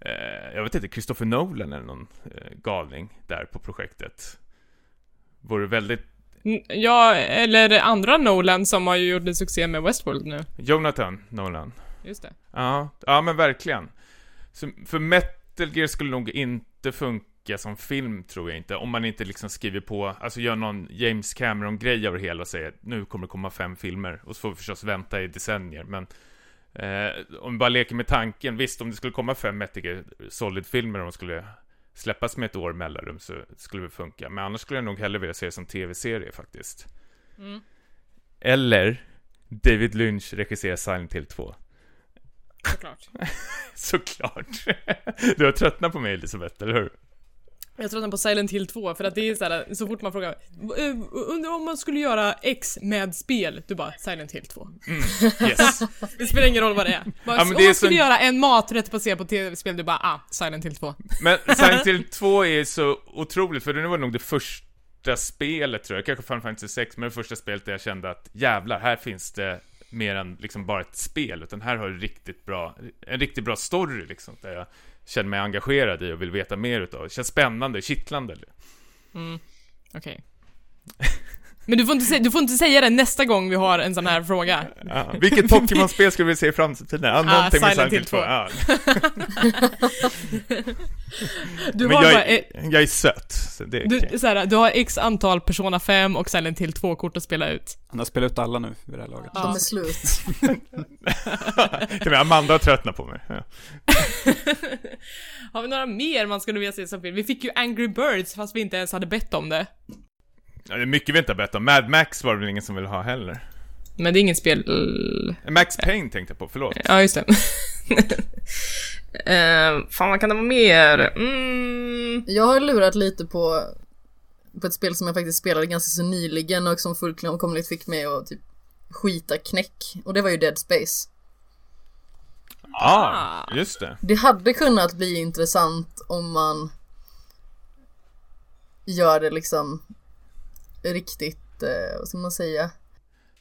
eh, jag vet inte, Christopher Nolan eller någon eh, galning där på projektet. Vore väldigt... Mm, Ja, eller andra Nolan som har ju gjort succé med Westworld nu. Jonathan Nolan. Just det. Ja, ja men verkligen. Så för Metal Gear skulle nog inte funka som film, tror jag inte. Om man inte liksom skriver på, alltså gör någon James Cameron-grej över det hela och säger nu kommer det komma fem filmer. Och så får vi förstås vänta i decennier, men eh, om vi bara leker med tanken, visst om det skulle komma fem Metal Gear Solid-filmer och de skulle släppas med ett år mellanrum så skulle det funka. Men annars skulle jag nog hellre vilja se det som tv-serie faktiskt. Mm. Eller David Lynch regisserar Silent Hill 2. Såklart. Såklart. Du har tröttnat på mig Elisabeth, eller hur? Jag tröttnar på Silent Hill 2 för att det är såhär, så fort man frågar "Eh, Undrar om man skulle göra X med spel? Du bara Silent Hill 2. Yes. Det spelar ingen roll vad det är. Bara, Ja, om man skulle så- göra en maträtt baserad på tv-spel, du bara ah, Silent Hill 2. Men Silent Hill 2 är så otroligt, för det var nog det första spelet tror jag, kanske Final Fantasy 6, men det första spelet där jag kände att jävlar, här finns det mer än liksom bara ett spel, utan här har du riktigt bra, en riktigt bra story liksom, där jag känner mig engagerad i och vill veta mer utav. Det känns spännande, kittlande. Mm. Okej. Men du får, inte säga, du får inte säga det nästa gång vi har en sån här fråga. Ja. Vilket Pokémon-spel skulle vi se i framtiden? Ja, någonting med Silent Silent Hill 2. Hill Ja. Du Men har jag bara, är, jag är söt, så det är du, såhär, du har x antal Persona 5 och Silent Hill 2-kort att spela ut. Han har spelat ut alla nu vid det här laget. Ja. De är slut. Till och med Amanda har tröttnat på mig. Ja. Har vi några mer man skulle vilja se som film? Vi fick ju Angry Birds fast vi inte ens hade bett om det. Ja, det är mycket vi inte har bett om. Mad Max var det väl ingen som ville ha heller. Men det är inget spel... Max Payne tänkte jag på, förlåt. Ja, just det. uh, fan, vad kan det vara mer? Mm. Jag har lurat lite på, på ett spel som jag faktiskt spelade ganska så nyligen och som fullkomligt fick mig att typ skita knäck. Och det var ju Dead Space. Ah, just det. Det hade kunnat bli intressant om man gör det liksom riktigt, eh, vad ska man säga?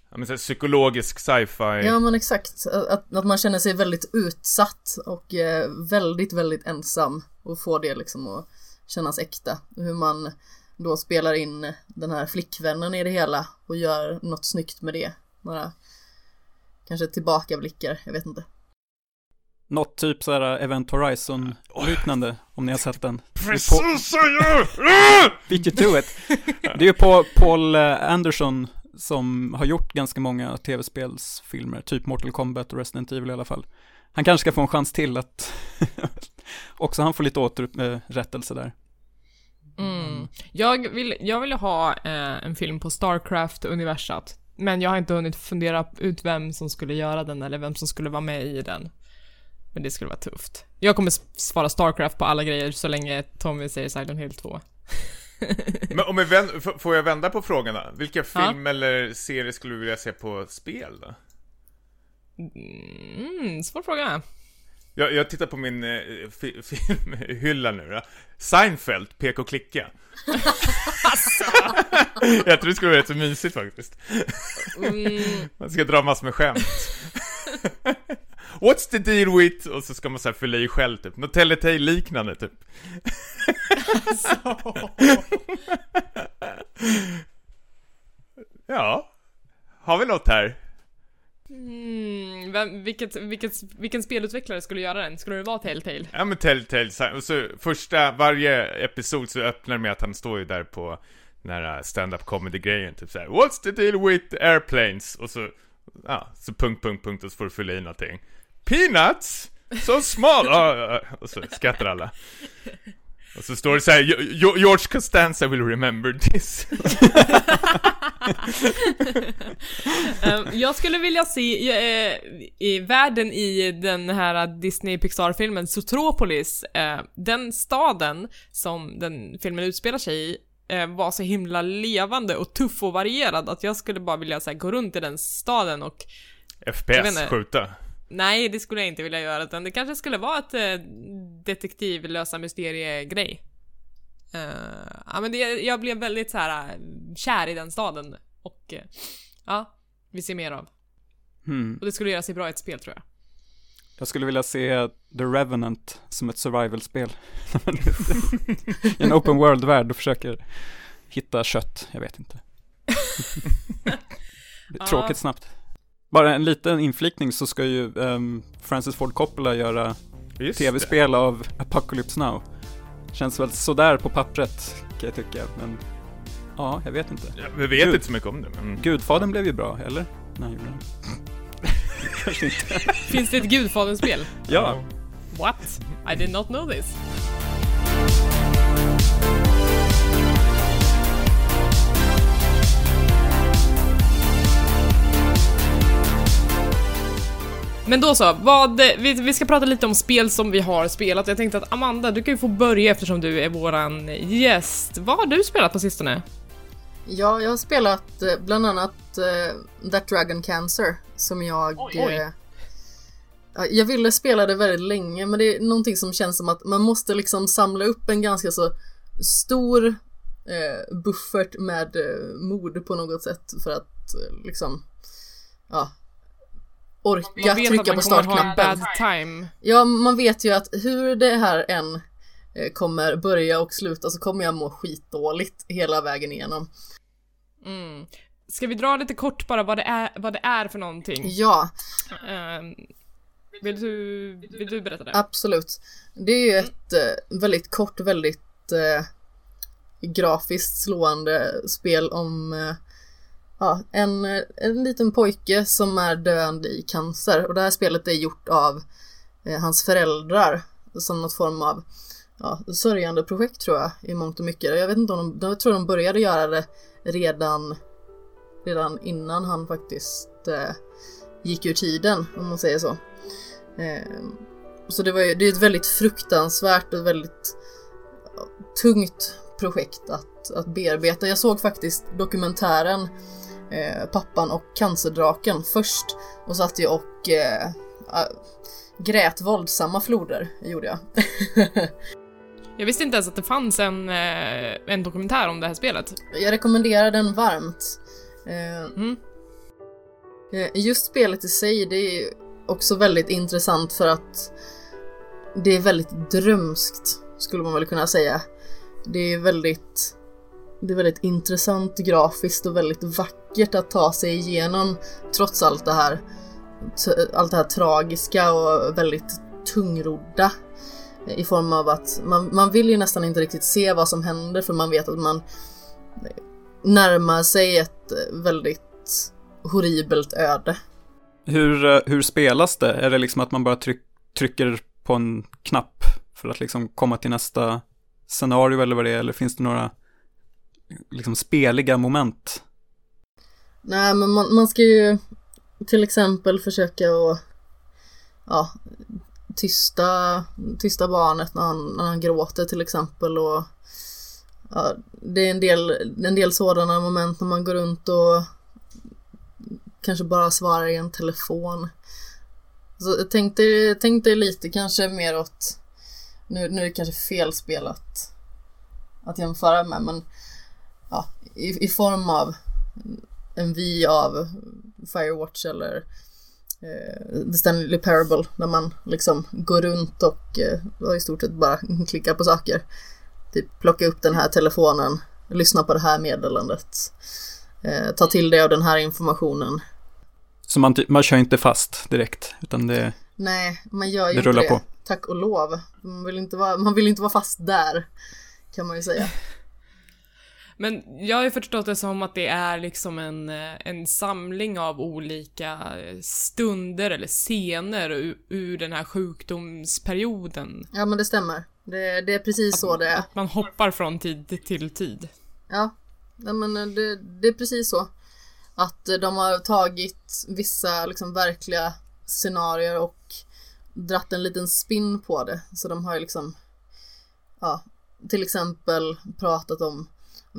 Ja, men så psykologisk sci-fi. Ja men exakt, att, att man känner sig väldigt utsatt och eh, väldigt, väldigt ensam och får det liksom att kännas äkta. Hur man då spelar in den här flickvännen i det hela och gör något snyggt med det. Några kanske tillbakablickar, jag vet inte. Något typ så här Event Horizon liknande, om ni har sett den. Precis så gör! Beat you to it. Det är ju på Paul eh, Anderson som har gjort ganska många tv-spelsfilmer, typ Mortal Kombat och Resident Evil i alla fall. Han kanske ska få en chans till att också han får lite återupprättelse där. Mm. Jag, vill, jag vill ha eh, en film på Starcraft-universat. Men jag har inte hunnit fundera ut vem som skulle göra den eller vem som skulle vara med i den. Men det skulle vara tufft. Jag kommer svara Starcraft på alla grejer så länge Tommy säger Silent Hill 2. Men om jag vänd, får jag vända på frågan då? Vilka film eller serie skulle du vilja se på spel då? Mm, svår fråga. Jag, jag tittar på min eh, fi, filmhylla nu då. Seinfeld, PK Klicka. jag tror det skulle vara rätt så mysigt faktiskt. Mm, Man ska dra massor med skämt. What's the deal with? Och så ska man så här fylla i själv typ. Något Telltale-liknande typ. ja. Har vi något här? mm, vem, vilket, vilket, vilken spelutvecklare skulle göra den? Skulle det vara Telltale? Ja men Telltale, så- så första, varje episod så öppnar det med att han står ju där på den här stand-up comedy-grejen, typ såhär What's the deal with airplanes? Och så, ja, så punkt, punkt, punkt och så får du fylla i någonting Peanuts! So small! Och så skrattar alla Och så står det så här, "Jo- Jo- George Costanza will remember this. Ehm, jag skulle vilja se eh, i världen i den här Disney Pixar-filmen Zootropolis, eh, den staden som den filmen utspelar sig i eh, var så himla levande och tuff och varierad att jag skulle bara vilja så här, gå runt i den staden och FPS, inte. skjuta. Nej, det skulle jag inte vilja göra utan det kanske skulle vara ett eh, detektivlösa mysteriegrej. Uh, ja men det, jag blev väldigt så här eh, kär i den staden och eh, ja, vi ser mer av. Hmm. Och det skulle göra sig bra i ett spel tror jag. Jag skulle vilja se The Revenant som ett survival-spel. I en open world-värld och försöker hitta kött, jag vet inte. Det är Tråkigt snabbt. Bara en liten inflikning så ska ju ehm, Francis Ford Coppola göra Just tv-spel av Apocalypse Now. Känns väl sådär på pappret kan jag tycka, men ja, jag vet inte. Ja, vi vet Gud. inte så mycket om det, men... Gudfadern blev ju bra, eller? Nej, gjorde den? Kanske inte. Finns det ett Gudfadern-spel? Ja, What? I did not know this. Men då så, vad, vi, vi ska prata lite om spel som vi har spelat. Jag tänkte att Amanda, du kan ju få börja eftersom du är våran gäst. Vad har du spelat på sistone? Ja, jag har spelat eh, bland annat eh, That Dragon Cancer som jag... Oj, oj. ja, jag ville spela det väldigt länge men det är någonting som känns som att man måste liksom samla upp en ganska så stor eh, buffert med eh, mod på något sätt för att eh, liksom ja, orka trycka på startknappen. Ja, man vet ju att hur det här än eh, kommer börja och sluta så kommer jag må skitdåligt hela vägen igenom. Mm. Ska vi dra lite kort bara vad det är, vad det är för någonting? Ja, Ehm, vill, du, vill du berätta det? absolut. Det är ju ett eh, väldigt kort, väldigt eh, grafiskt slående spel om eh, ja, en, en liten pojke som är döende i cancer. Och det här spelet är gjort av eh, hans föräldrar som något form av ja, sörjande projekt tror jag i mångt och mycket. Jag vet inte om de, jag tror de började göra det redan, redan innan han faktiskt eh, gick ur tiden om man säger så. Eh, så det, var ju, det är ett väldigt fruktansvärt och väldigt tungt projekt att, att bearbeta. Jag såg faktiskt dokumentären eh, Pappan och cancerdraken först och satt jag och eh, grät våldsamma floder, gjorde jag. Jag visste inte ens att det fanns en, eh, en dokumentär om det här spelet. Jag rekommenderar den varmt. Eh, Mm. Just spelet i sig, det är också väldigt intressant för att det är väldigt drömskt, skulle man väl kunna säga. Det är väldigt, det är väldigt intressant grafiskt och väldigt vackert att ta sig igenom trots allt det här, allt det här tragiska och väldigt tungrodda. I form av att man, man vill ju nästan inte riktigt se vad som händer för man vet att man närmar sig ett väldigt horribelt öde. Hur, eh, hur spelas det? Är det liksom att man bara tryck, trycker på en knapp för att liksom komma till nästa scenario eller vad det är? Eller finns det några liksom speliga moment? Nej, men man, man ska ju till exempel försöka att ja, tysta, tysta barnet när han, när han gråter till exempel och ja, det är en del, en del sådana moment när man går runt och kanske bara svarar i en telefon. Så jag tänkte, tänkte lite kanske mer åt, nu, nu är det kanske fel spel att, jämföra med men i, i form av en vy av Firewatch eller eh, The Stanley Parable där man liksom går runt och eh, i stort sett bara klickar på saker. Typ plocka upp den här telefonen, lyssna på det här meddelandet, eh, ta till dig av den här informationen. Så man, man kör inte fast direkt, utan det, Nej, man gör ju Det inte rullar det. på. Tack och lov. Man vill, inte vara, man vill inte vara fast där, kan man ju säga. Men jag har ju förstått det som att det är liksom en, eh, en samling av olika eh, stunder eller scener ur, ur den här sjukdomsperioden. Ja men det stämmer. Det, det är precis så det är. Att man hoppar från tid till tid. Ja, ja men eh, det, det är precis så. Att de har tagit vissa liksom verkliga scenarier och dratt en liten spin på det. Så de har ju liksom, ja, till exempel pratat om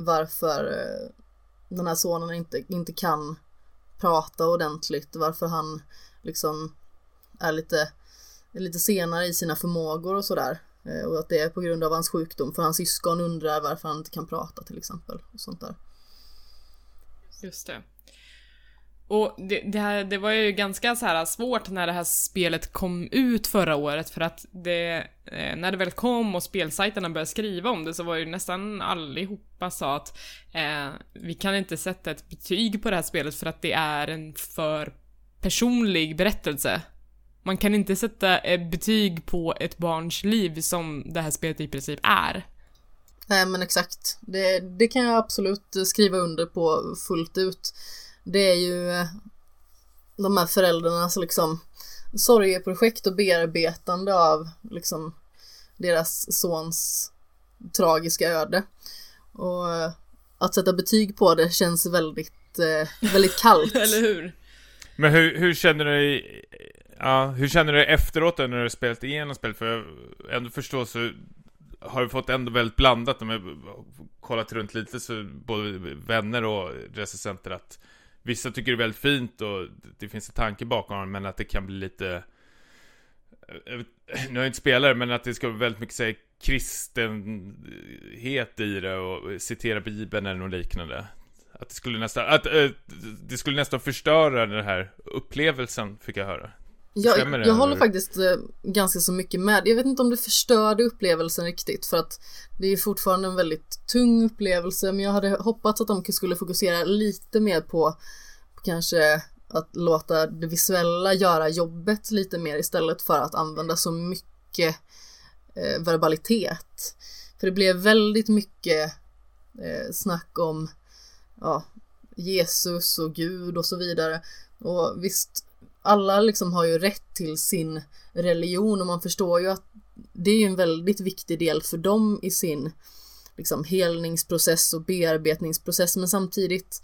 varför eh, den här sonen inte, inte kan prata ordentligt, varför han liksom är lite, lite senare i sina förmågor och sådär. Eh, och att det är på grund av hans sjukdom, för hans syskon undrar varför han inte kan prata till exempel. Och sånt där. Just det. Och det, det, här, det var ju ganska så här svårt när det här spelet kom ut förra året för att det, eh, när det väl kom och spelsajterna började skriva om det så var ju nästan allihopa sa att eh, vi kan inte sätta ett betyg på det här spelet för att det är en för personlig berättelse. Man kan inte sätta ett betyg på ett barns liv som det här spelet i princip är. Nej men exakt. Det, det kan jag absolut skriva under på fullt ut det är ju eh, de här föräldrarnas liksom sorgeprojekt och bearbetande av liksom deras sons tragiska öde. Och eh, att sätta betyg på det känns väldigt, eh, väldigt kallt. Eller hur? Men hur, hur känner du dig, ja, hur känner du dig efteråt när du har spelat igenom spelet? För jag ändå förstår så har vi fått ändå väldigt blandat om jag kollat runt lite så både vänner och recensenter att Vissa tycker det är väldigt fint och det finns en tanke bakom men att det kan bli lite eh, nu är jag inte spelare, men att det ska vara väldigt mycket säga kristenhet i det och citera bibeln eller något liknande. Att det skulle nästan, att, äh, det skulle nästan förstöra den här upplevelsen, fick jag höra. Jag, jag, jag håller faktiskt äh, ganska så mycket med. Jag vet inte om det förstörde upplevelsen riktigt för att det är fortfarande en väldigt tung upplevelse men jag hade hoppats att de skulle fokusera lite mer på, på kanske att låta det visuella göra jobbet lite mer istället för att använda så mycket eh, verbalitet. För det blev väldigt mycket eh, snack om ja, Jesus och Gud och så vidare. Och visst, alla liksom har ju rätt till sin religion och man förstår ju att det är ju en väldigt viktig del för dem i sin liksom helningsprocess och bearbetningsprocess. Men samtidigt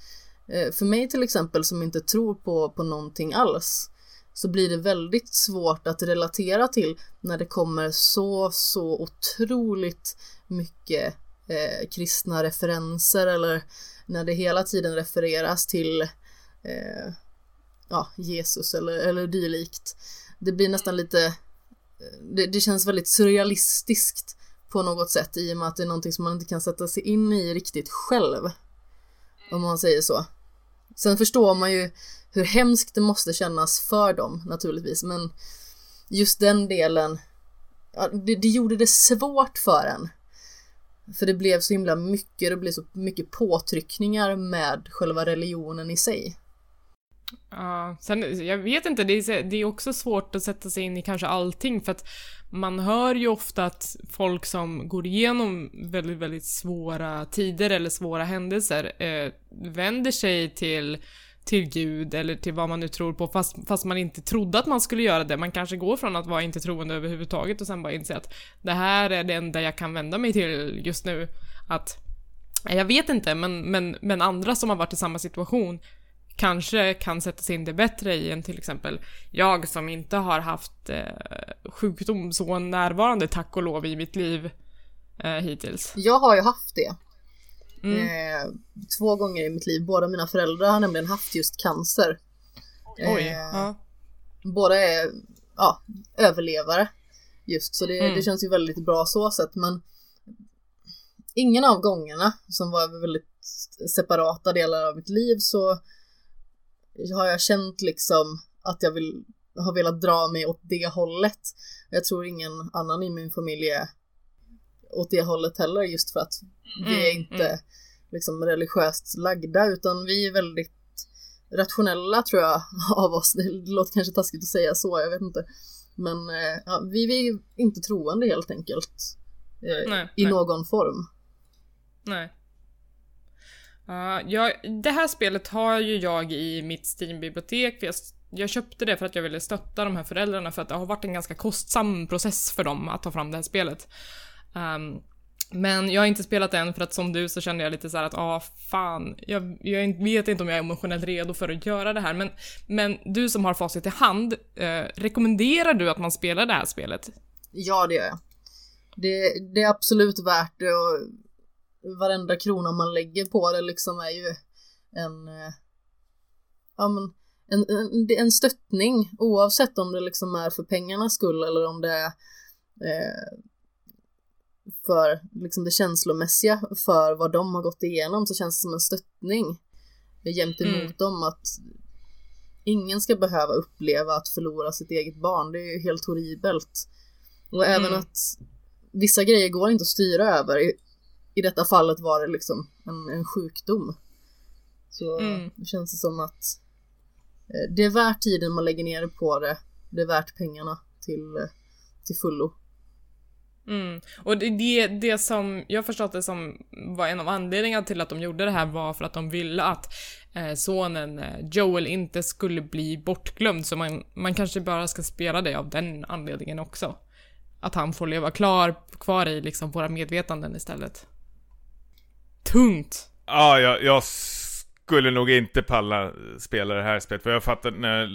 eh, för mig till exempel som inte tror på, på någonting alls så blir det väldigt svårt att relatera till när det kommer så, så otroligt mycket eh, kristna referenser eller när det hela tiden refereras till eh, ja, Jesus eller, eller dylikt. Det blir nästan lite, det, det, känns väldigt surrealistiskt på något sätt i och med att det är någonting som man inte kan sätta sig in i riktigt själv. Om man säger så. Sen förstår man ju hur hemskt det måste kännas för dem naturligtvis, men just den delen, ja, det, det gjorde det svårt för en. För det blev så himla mycket, det blev så mycket påtryckningar med själva religionen i sig. Ja, sen, jag vet inte, det är, det är också svårt att sätta sig in i kanske allting för att man hör ju ofta att folk som går igenom väldigt, väldigt svåra tider eller svåra händelser eh, vänder sig till till Gud eller till vad man nu tror på fast, fast man inte trodde att man skulle göra det. Man kanske går från att vara inte troende överhuvudtaget och sen bara inse att det här är det enda jag kan vända mig till just nu. Att jag vet inte, men, men, men andra som har varit i samma situation kanske kan sätta sig in det bättre i än till exempel jag som inte har haft eh, sjukdom så närvarande tack och lov i mitt liv eh, hittills. Jag har ju haft det. Mm. Eh, två gånger i mitt liv. Båda mina föräldrar har nämligen haft just cancer. Oj. Ja. Båda är ja, överlevare. Just så det, mm. det känns ju väldigt bra så sätt men ingen av gångerna som var väldigt separata delar av mitt liv så har jag känt liksom att jag vill, har velat dra mig åt det hållet. Jag tror ingen annan i min familj är åt det hållet heller just för att vi är mm, inte mm. liksom religiöst lagda utan vi är väldigt rationella tror jag av oss. Det låter kanske taskigt att säga så, jag vet inte. Men eh, ja, vi, vi är inte troende helt enkelt. Eh, nej, I nej. någon form. Nej. Uh, jag, det här spelet har ju jag i mitt Steam-bibliotek. Jag, jag köpte det för att jag ville stötta de här föräldrarna för att det har varit en ganska kostsam process för dem att ta fram det här spelet. Um, men jag har inte spelat det än för att som du så kände jag lite så att, ah fan, jag, jag, vet inte om jag är emotionellt redo för att göra det här. Men, men du som har facit i hand, eh, rekommenderar du att man spelar det här spelet? Ja, det gör jag. Det, det är absolut värt det och varenda krona man lägger på det liksom är ju en, eh, ja men, en, en, en stöttning oavsett om det liksom är för pengarnas skull eller om det är eh, för liksom det känslomässiga för vad de har gått igenom så känns det som en stöttning jämt emot mm. dem att ingen ska behöva uppleva att förlora sitt eget barn. Det är ju helt horribelt. Och även mm. att vissa grejer går inte att styra över. I, detta fallet var det liksom en, en sjukdom. Så mm. det känns det som att eh, det är värt tiden man lägger ner på det. Det är värt pengarna till, eh, till fullo. Mm. Och det, det, det som jag förstått det som var en av anledningarna till att de gjorde det här var för att de ville att eh, sonen eh, Joel inte skulle bli bortglömd så man, man kanske bara ska spela det av den anledningen också. Att han får leva klar, kvar i liksom våra medvetanden istället. Tungt! Ja, jag, jag skulle nog inte palla spela det här spelet, för jag fattar när jag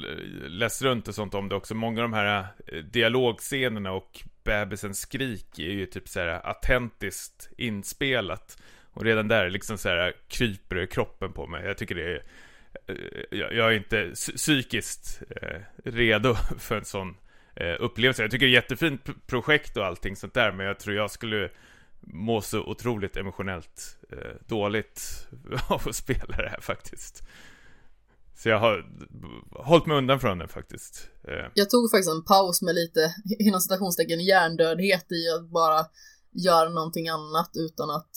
läst runt och sånt om det också, många av de här eh, dialogscenerna och bebisens skrik är ju typ så här autentiskt inspelat. Och redan där liksom så här kryper det kroppen på mig. Jag tycker det är... Eh, jag är inte psykiskt eh, redo för en sån eh, upplevelse. Jag tycker det är ett jättefint projekt och allting sånt där, men jag tror jag skulle må så otroligt emotionellt eh, dåligt av att spela det här faktiskt. Så jag har hållit mig undan från den faktiskt. Eh. Jag tog faktiskt en paus med lite, inom citationstecken, hjärndödhet i att bara göra någonting annat utan att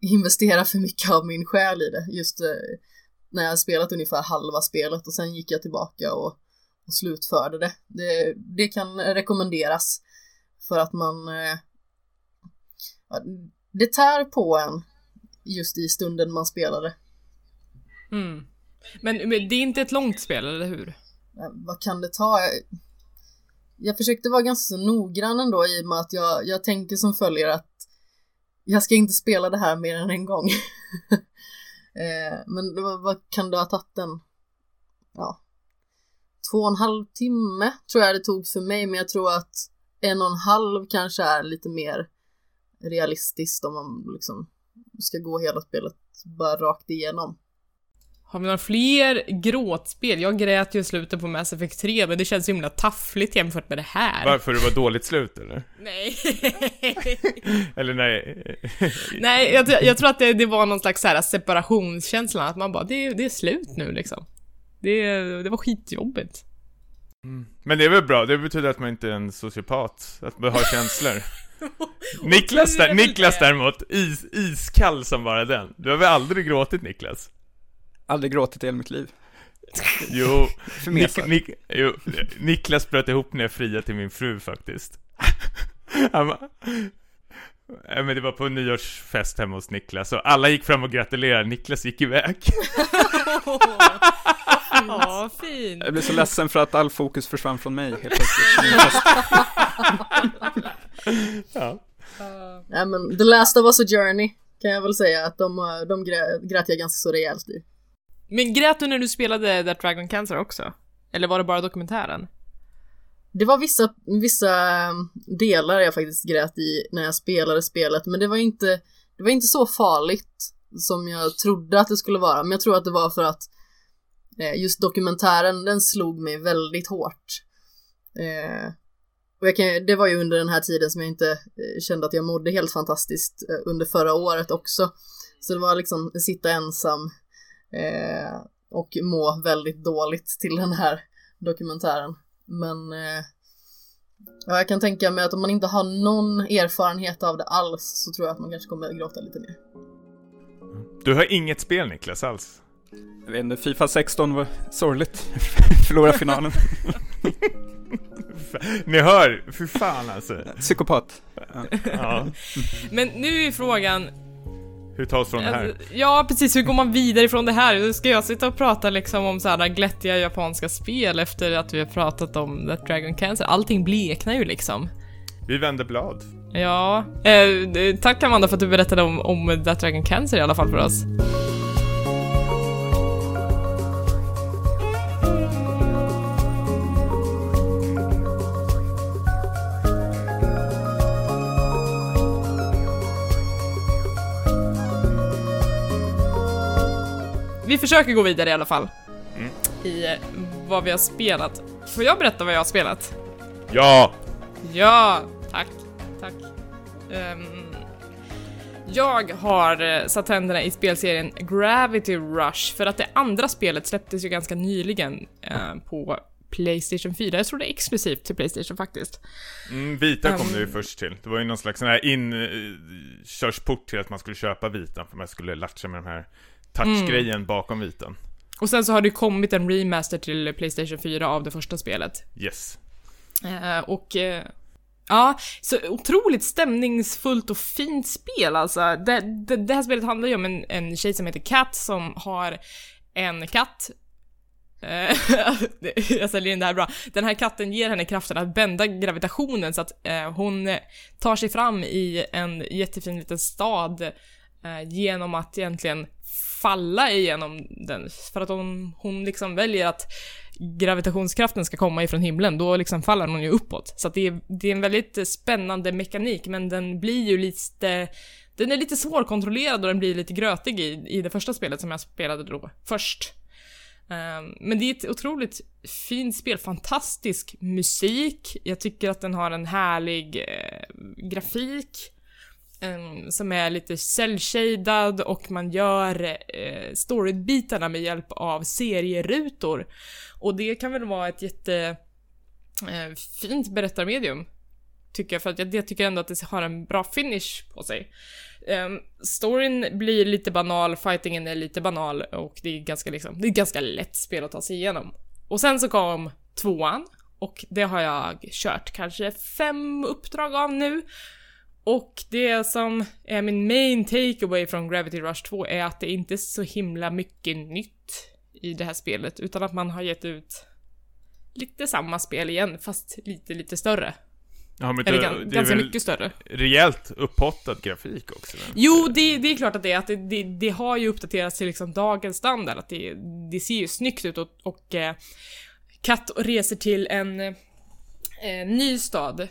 investera för mycket av min själ i det. Just eh, när jag spelat ungefär halva spelet och sen gick jag tillbaka och, och slutförde det. det. Det kan rekommenderas för att man eh, det tär på en just i stunden man spelar det. Mm. Men, men det är inte ett långt spel, eller hur? Vad kan det ta? Jag försökte vara ganska noggrann ändå i och med att jag, jag tänker som följer att jag ska inte spela det här mer än en gång. eh, men vad, vad kan det ha tagit en? Ja, två och en halv timme tror jag det tog för mig, men jag tror att en och en halv kanske är lite mer realistiskt om man liksom ska gå hela spelet bara rakt igenom. Har vi några fler gråtspel? Jag grät ju i slutet på Mass Effect 3, men det känns så himla taffligt jämfört med det här. Varför? Det var dåligt slut eller? Nej. eller nej? nej, jag, jag, tror att det, det, var någon slags så här separationskänsla, att man bara, det, det är slut nu liksom. Det, det var skitjobbigt. Mm. Men det är väl bra, det betyder att man inte är en sociopat, att man har känslor. Niklas, där, Niklas däremot, is, iskall som bara den. Du har väl aldrig gråtit Niklas? Aldrig gråtit i hela mitt liv. Jo, Nik, Nik, jo, Niklas bröt ihop när jag friade till min fru faktiskt. Han men det var på en nyårsfest hemma hos Niklas och alla gick fram och gratulerade, Niklas gick iväg. Ja, fint. Jag blev så ledsen för att all fokus försvann från mig helt plötsligt. ja. Nej men The Last of Us a Journey kan jag väl säga att de, de grät jag ganska så rejält i. Men grät du när du spelade That Dragon Cancer också? Eller var det bara dokumentären? Det var vissa, vissa ehm, delar jag faktiskt grät i när jag spelade spelet, men det var inte, det var inte så farligt som jag trodde att det skulle vara. Men jag tror att det var för att eh, just dokumentären, den slog mig väldigt hårt. Eh, och jag kan, det var ju under den här tiden som jag inte eh, kände att jag mådde helt fantastiskt eh, under förra året också. Så det var liksom sitta ensam eh, och må väldigt dåligt till den här dokumentären. Men eh, ja, jag kan tänka mig att om man inte har någon erfarenhet av det alls så tror jag att man kanske kommer att gråta lite mer. Du har inget spel Niklas alls? Jag vet inte, Fifa 16 var sorgligt. Förlora finalen. Ni hör, för fan alltså. Psykopat. Ja. Men nu är frågan, Hur tar oss från det här? Alltså, Ja, precis. Hur går man vidare ifrån det här? Nu ska jag sitta och prata liksom om sådana glättiga japanska spel efter att vi har pratat om That Dragon Cancer. Allting bleknar ju liksom. Vi vänder blad. Ja, eh, tack Amanda för att du berättade om, om That Dragon Cancer i alla fall för oss. Vi försöker gå vidare i alla fall. I eh, vad vi har spelat. Får jag berätta vad jag har spelat? Ja! Ja, tack. Tack. Ehm, jag har eh, satt tänderna i spelserien Gravity Rush för att det andra spelet släpptes ju ganska nyligen eh, på Playstation 4. Jag tror det är exklusivt till Playstation faktiskt. Mm, Vita kom Um. det ju först till. Det var ju någon slags sån här inkörsport till att man skulle köpa Vitan för man skulle latcha med den här touchgrejen Mm. bakom Vitan. Och sen så har det kommit en remaster till Playstation 4 av det första spelet. Yes. Eh, och eh, ja, så otroligt stämningsfullt och fint spel alltså. Det, det, det här spelet handlar ju om en, en tjej som heter Kat som har en katt. Eh, jag säljer in det här bra. Den här katten ger henne kraften att bända gravitationen så att eh, hon tar sig fram i en jättefin liten stad eh, genom att egentligen falla igenom den. För att om hon liksom väljer att gravitationskraften ska komma ifrån himlen, då liksom faller hon ju uppåt. Så att det, är, det är en väldigt spännande mekanik, men den blir ju lite... Den är lite svårkontrollerad och den blir lite grötig i, i det första spelet som jag spelade då först. Ehm, men det är ett otroligt fint spel, fantastisk musik. Jag tycker att den har en härlig eh, grafik Ehm, som är lite cellshaded och man gör eh, storybitarna med hjälp av serierutor. Och det kan väl vara ett jätte eh, fint berättarmedium. Tycker jag, för att jag, jag tycker ändå att det har en bra finish på sig. Um, storyn blir lite banal, fightingen är lite banal och det är ganska liksom, det är ganska lätt spel att ta sig igenom. Och sen så kom tvåan och det har jag kört kanske fem uppdrag av nu. Och det som är min main takeaway från Gravity Rush 2 är att det inte är så himla mycket nytt i det här spelet, utan att man har gett ut lite samma spel igen, fast lite, lite större. Ja, men Eller det, det ganska väl mycket större. rejält upphottad grafik också. va? Jo, det, det är klart att det är. Att det, det, det har ju uppdaterats till liksom dagens standard. Att det, det ser ju snyggt ut och, och eh, Katt reser till en eh, ny stad.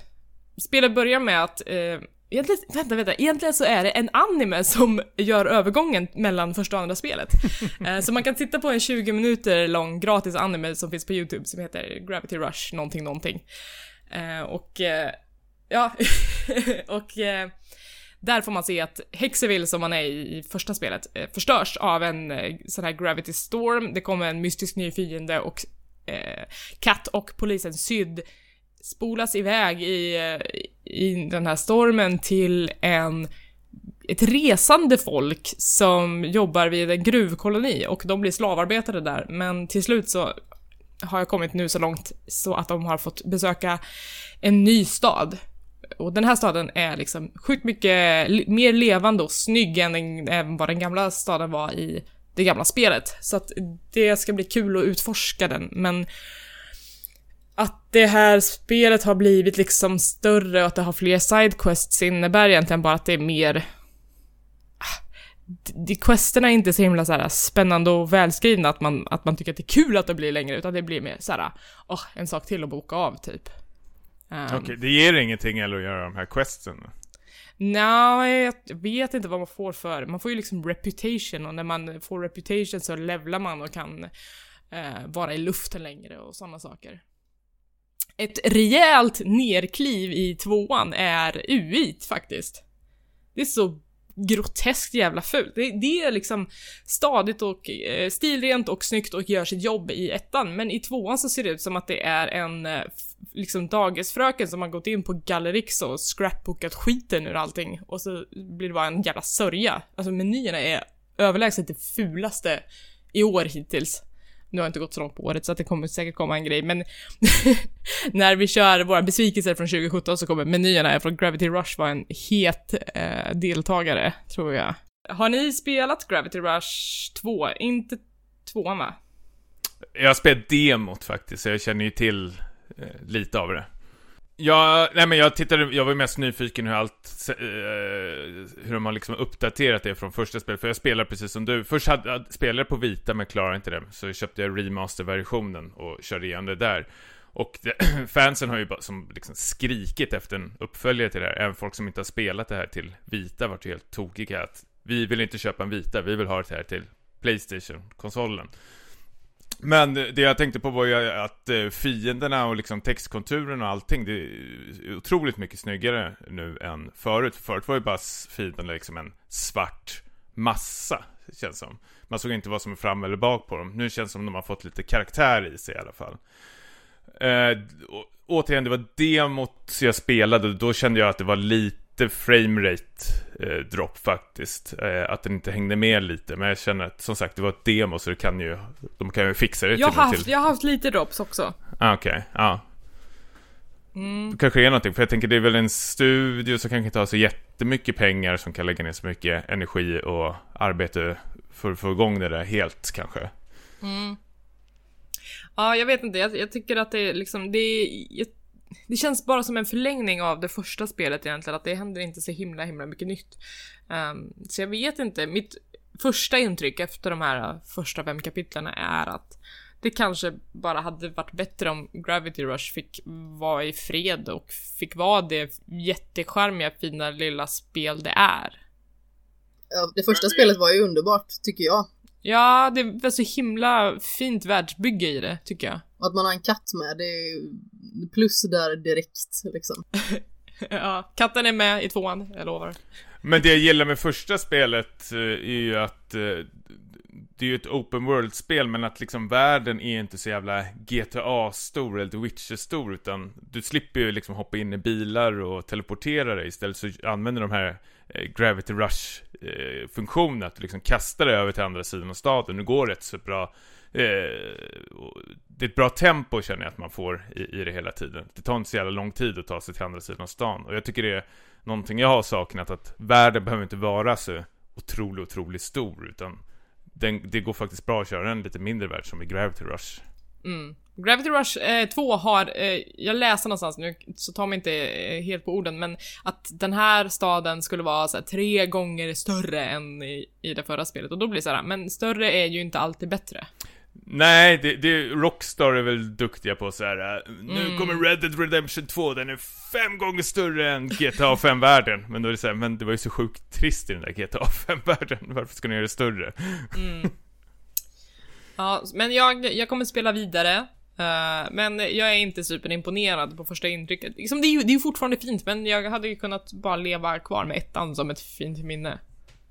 Spelet börjar med att eh, Egentligen, vänta, vänta, egentligen så är det en anime som gör övergången mellan första och andra spelet. Eh, så man kan titta på en 20 minuter lång gratis anime som finns på YouTube som heter Gravity Rush någonting någonting. Eh, och eh, ja, och där får man se att Hexeville som man är i, första spelet förstörs av en sån här Gravity Storm. Det kommer en mystisk ny fiende och eh, Kat och polisen Syd spolas iväg i, i den här stormen till en ett resande folk som jobbar vid en gruvkoloni och de blir slavarbetare där men till slut så har jag kommit nu så långt så att de har fått besöka en ny stad. Och den här staden är liksom sjukt mycket mer levande och snygg än, den, än vad den gamla staden var i det gamla spelet. Så att det ska bli kul att utforska den, men att det här spelet har blivit liksom större och att det har fler sidequests innebär egentligen bara att det är mer... Ah, de questerna är inte så himla så här spännande och välskrivna att man, att man tycker att det är kul att det blir längre, utan det blir mer så här, åh, en sak till att boka av typ. Um, Okej, det ger ingenting eller att göra de här questen? Nej, jag vet inte vad man får för. Man får ju liksom reputation och när man får reputation så levlar man och kan eh, vara i luften längre och sådana saker. Ett rejält nerkliv i tvåan är UI faktiskt. Det är så groteskt jävla fult. Det, det är liksom stadigt och eh, stilrent och snyggt och gör sitt jobb i ettan, men i tvåan så ser det ut som att det är en eh, liksom dagisfröken som har gått in på Gallerix och scrapbookat skiten ur allting och så blir det bara en jävla sörja. Alltså menyerna är överlägset det fulaste i år hittills. Nu har jag inte gått så långt på året så att det kommer säkert komma en grej, men när vi kör våra besvikelser från 2017 så kommer menyerna från Gravity Rush vara en het eh, deltagare, tror jag. har ni spelat Gravity Rush 2? Inte 2 va? Jag har spelat demot faktiskt, så jag känner ju till eh, lite av det. Ja, nej men jag tittade, jag var mest nyfiken hur allt, eh, hur de har liksom uppdaterat det från första spelet, för jag spelar precis som du. Först hade, jag spelade på vita men klarade inte det, så köpte jag remaster-versionen och körde igen det där. Och det, fansen har ju bara som liksom skrikit efter en uppföljare till det här, även folk som inte har spelat det här till vita vart ju helt tokiga att vi vill inte köpa en vita, vi vill ha det här till Playstation-konsolen. Men det jag tänkte på var ju att eh, fienderna och liksom textkonturen och allting, det är otroligt mycket snyggare nu än förut. Förut var ju bara fienderna liksom en svart massa, känns som. Man såg inte vad som är fram eller bak på dem. Nu känns det som de har fått lite karaktär i sig i alla fall. Eh, återigen, det var demot jag spelade, då kände jag att det var lite lite framerate eh, drop faktiskt. Eh, att den inte hängde med lite. Men jag känner att som sagt det var ett demo så det kan ju, de kan ju fixa det jag till har haft, till. Jag har haft lite drops också. Ah, Okej, okay. ja. Mm. Det kanske är någonting, för jag tänker det är väl en studio som kanske inte har så jättemycket pengar som kan lägga ner så mycket energi och arbete för att få igång det där helt kanske. Mm. Ja, jag vet inte. Jag, jag, tycker att det är liksom, det är, det känns bara som en förlängning av det första spelet egentligen, att det händer inte så himla himla mycket nytt. Um, så jag vet inte, mitt första intryck efter de här första fem kapitlen är att det kanske bara hade varit bättre om Gravity Rush fick vara i fred och fick vara det jättecharmiga fina lilla spel det är. Ja, det första spelet var ju underbart, tycker jag. Ja, det var så himla fint världsbygge i det, tycker jag. Och att man har en katt med, det är plus där direkt liksom. ja, katten är med i tvåan, jag lovar. Men det jag gillar med första spelet eh, är ju att eh, det är ju ett open world-spel, men att liksom världen är inte så jävla GTA-stor eller The Witcher-stor, utan du slipper ju liksom hoppa in i bilar och teleportera dig. Istället så använder de här eh, Gravity Rush-funktionen, att du liksom kastar dig över till andra sidan av staden. Nu går rätt så bra Eh, det är ett bra tempo känner jag att man får i, i det hela tiden. Det tar inte så jävla lång tid att ta sig till andra sidan av stan. Och jag tycker det är någonting jag har saknat, att världen behöver inte vara så otroligt, otroligt stor, utan den, det går faktiskt bra att köra en lite mindre värld som i Gravity Rush. Mm. Gravity Rush eh, 2 har, eh, jag läste någonstans nu, så ta mig inte eh, helt på orden, men att den här staden skulle vara såhär tre gånger större än i, i det förra spelet. Och då blir det såhär, men större är ju inte alltid bättre. Nej, det, det, Rockstar är väl duktiga på så här. Äh, nu mm. kommer Red Dead Redemption 2, den är fem gånger större än GTA 5-världen. Men då är det så här, men det var ju så sjukt trist i den där GTA 5-världen. Varför ska ni göra det större? Mm. Ja, men jag, jag kommer spela vidare. Uh, men jag är inte superimponerad på första intrycket. Liksom, det, är ju, det är ju fortfarande fint, men jag hade ju kunnat bara leva kvar med ettan som ett fint minne.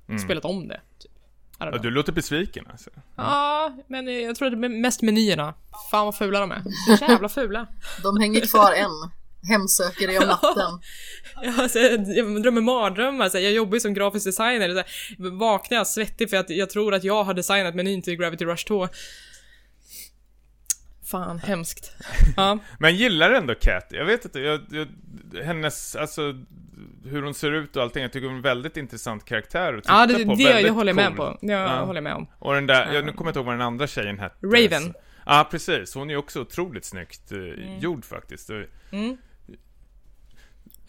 Mm. Spelat om det. Ja, du låter besviken alltså. Ja, men jag tror det är mest menyerna. Fan vad fula de är. Så jävla fula. de hänger kvar än. Hemsöker dig om natten. ja, alltså, jag drömmer mardrömmar. Så jag jobbar ju som grafisk designer. Så vaknar jag svettig för att jag tror att jag har designat menyn till Gravity Rush 2. Fan, hemskt. Ja. Men gillar ändå Cat. Jag vet inte, jag, jag, hennes, alltså hur hon ser ut och allting. Jag tycker hon är en väldigt intressant karaktär att titta ja, det, på. Det väldigt jag håller cool. med på. Jag ja. håller med om. Och den där, jag, nu kommer jag inte ihåg vad den andra tjejen hette. Raven. Ja, ah, precis. Hon är ju också otroligt snyggt uh, mm. gjord faktiskt. Mm.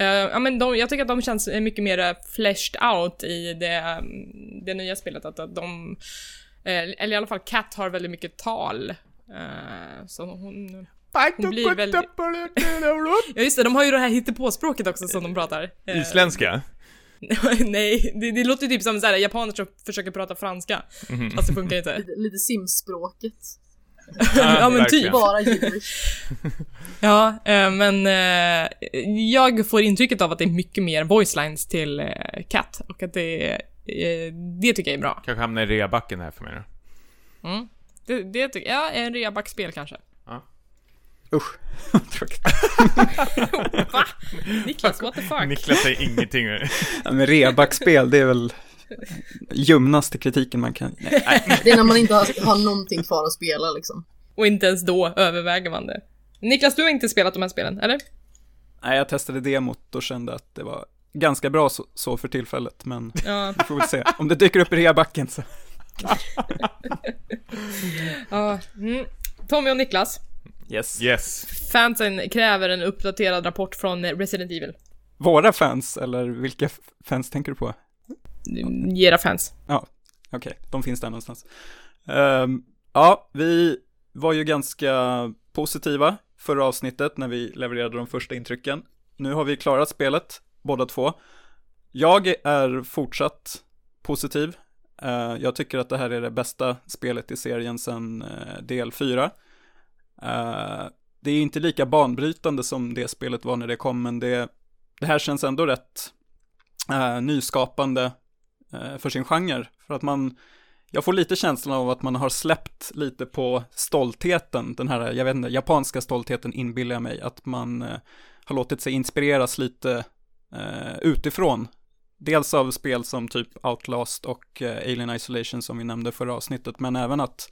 Uh, ja men de, jag tycker att de känns mycket mer fleshed out i det, um, det nya spelet. Att, att de, uh, eller i alla fall Cat har väldigt mycket tal. Uh, så hon, hon blir väldigt... ja just det, de har ju det här hittepåspråket också som de pratar. Isländska? Nej, det, det låter typ som såhär japaner som försöker prata franska. Mm. Fast det funkar inte. Lite, lite simspråket. ja men typ. Bara ja, eh, men eh, jag får intrycket av att det är mycket mer voice lines till eh, Cat och att det, eh, det tycker jag är bra. Kanske hamnar i reabacken här för mig då. Mm. Det, det tycker jag, ja, en reabackspel kanske. Usch, tråkigt. Va? Niklas, what the fuck? Niklas säger ingenting. ja, men rebackspel, det är väl ljumnaste kritiken man kan... Nej. Det är när man inte har, har någonting kvar att spela liksom. Och inte ens då överväger man det. Niklas, du har inte spelat de här spelen, eller? Nej, jag testade demot och kände att det var ganska bra så, så för tillfället, men Ja, vi får väl se. Om det dyker upp i reabacken så. ja. Mm. Tommy och Niklas, Yes. Yes. fansen kräver en uppdaterad rapport från Resident Evil. Våra fans, eller vilka fans tänker du på? Era fans. Okej, de finns där någonstans. Ehm, ja, vi var ju ganska positiva förra avsnittet när vi levererade de första intrycken. Nu har vi klarat spelet, båda två. Jag är fortsatt positiv. Eh, jag tycker att det här är det bästa spelet i serien sedan eh, del 4. Eh, det är inte lika banbrytande som det spelet var när det kom, men det, det här känns ändå rätt eh, nyskapande eh, för sin genre. För att man, jag får lite känslan av att man har släppt lite på stoltheten, den här, jag vet inte, japanska stoltheten inbillar jag mig, att man har låtit sig inspireras lite utifrån. Dels av spel som typ Outlast och eh, Alien Isolation som vi nämnde förra avsnittet, men även att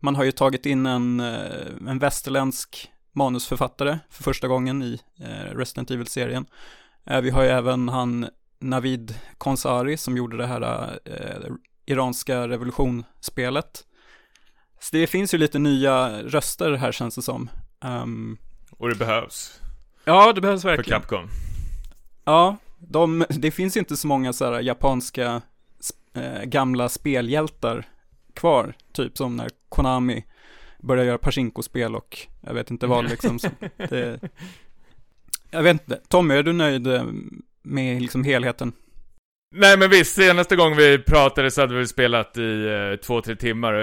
man har ju tagit in en, eh, en västerländsk manusförfattare för första gången i eh, Resident Evil-serien. Vi har ju även han Navid Konsari som gjorde det här eh, iranska revolutionsspelet. Så det finns ju lite nya röster här känns det som. Ehm, Och det behövs. ja, det behövs För verkligen. Capcom. Ja, de, det finns inte så många så här japanska eh, gamla spelhjältar kvar. Typ som när Konami började göra Pachinko-spel och jag vet inte vad liksom. Så det, jag vet inte. Tommy, är du nöjd eh, med liksom helheten? Nej men visst, senaste gången vi pratade så hade vi spelat i eh, två, tre timmar.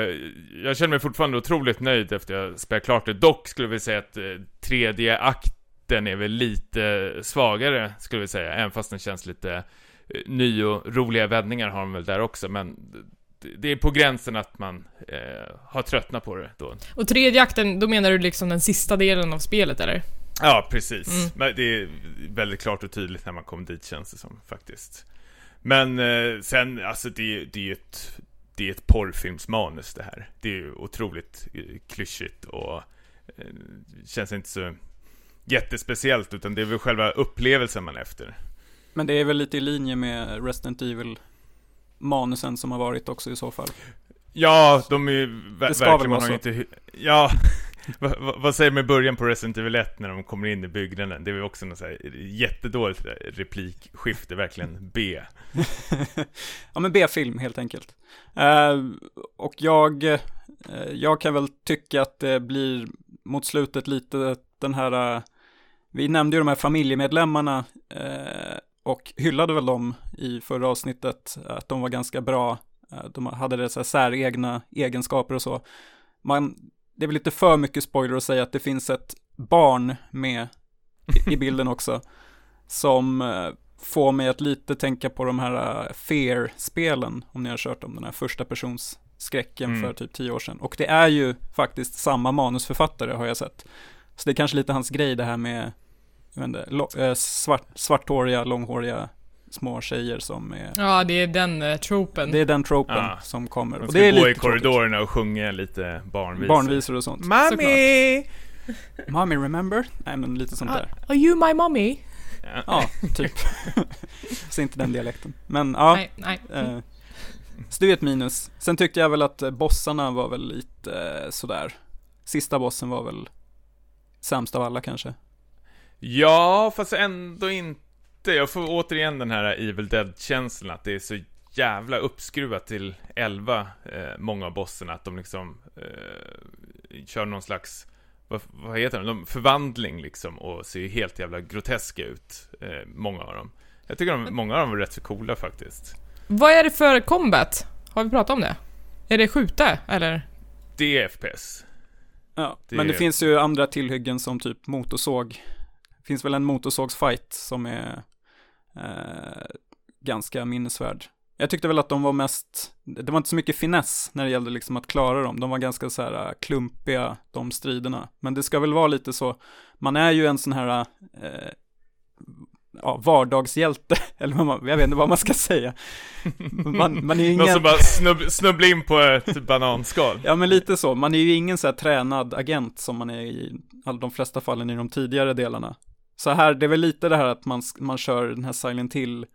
Jag känner mig fortfarande otroligt nöjd efter jag spelat klart det. Dock skulle vi säga att eh, tredje akten är väl lite svagare, skulle vi säga. Även fast den känns lite eh, ny och roliga vändningar har de väl där också. Men det- är på gränsen att man eh, har tröttnat på det då. Och tredje akten, då menar du liksom den sista delen av spelet eller? Ja, precis. Mm. Men det är väldigt klart och tydligt när man kommer dit känns det som faktiskt. Men eh, sen, alltså det, det är ju ett, det är ett porrfilmsmanus det här. Det är ju otroligt eh, klyschigt och eh, känns inte så jättespeciellt utan det är väl själva upplevelsen man är efter. Men det är väl lite i linje med Resident Evil manusen som har varit också i så fall. Ja, de är ju ver- Det verkligen, man har inte... Ja, vad, säger man i början på Resident Evil 1 när de kommer in i byggnaden? Det är väl också något så här jättedåligt replikskifte, verkligen B. ja men B-film helt enkelt. Eh, och jag, eh, jag kan väl tycka att det blir mot slutet lite den här, eh, vi nämnde ju de här familjemedlemmarna eh, och hyllade väl dem i förra avsnittet, att de var ganska bra, eh, de hade det så här säregna egenskaper och så. Man, det är väl lite för mycket spoiler att säga att det finns ett barn med i, bilden också, som eh, får mig att lite tänka på de här uh, Fear-spelen, om ni har kört om den här första persons skräcken Mm. för typ tio år sedan. Och det är ju faktiskt samma manusförfattare har jag sett. Så det är kanske lite hans grej det här med jag vet inte, lo- eh, svart, svarthåriga, långhåriga små tjejer som är, Ja, det är den uh, tropen. det är den tropen Ah. som kommer. De Och ska det är gå i korridorerna och sjunga lite barnvisor. Barnvisor och sånt. Såklart. Mami! Mommy remember? Nej men lite sånt där. Are you my mommy? Ja. Ja, typ. Så inte den dialekten. Men ja. Nej, nej. Eh, så det är ett minus. Sen tyckte jag väl att eh, bossarna var väl lite eh, sådär. Sista bossen var väl sämst av alla kanske. Ja, fast ändå inte. Jag får återigen den här Evil Dead-känslan att det är så jävla uppskruvat till 11, eh, många av bossarna, att de liksom eh, kör någon slags, vad, vad heter det, de, förvandling liksom och ser ju helt jävla groteska ut, eh, många av dem. Jag tycker de, många av dem var rätt så coola faktiskt. Vad är det för combat? Har vi pratat om det? Är det skjuta, eller? Det är FPS. Ja, Det- men det finns ju andra tillhyggen som typ motorsåg. Finns väl en motorsågsfight som är eh, ganska minnesvärd. Jag tyckte väl att de var mest, det var inte så mycket finess när det gällde liksom att klara dem. De var ganska så här eh, klumpiga, de striderna. Men det ska väl vara lite så, man är ju en sån här eh, ja, vardagshjälte, eller vad man, jag vet inte vad man ska säga. Man, man är ju Någon ingen... som bara snubb, snubblar in på ett bananskal. Ja men lite så, man är ju ingen så här tränad agent som man är i alla de flesta fallen i de tidigare delarna. Så här, det är väl lite det här att man, man kör den här Silent Hill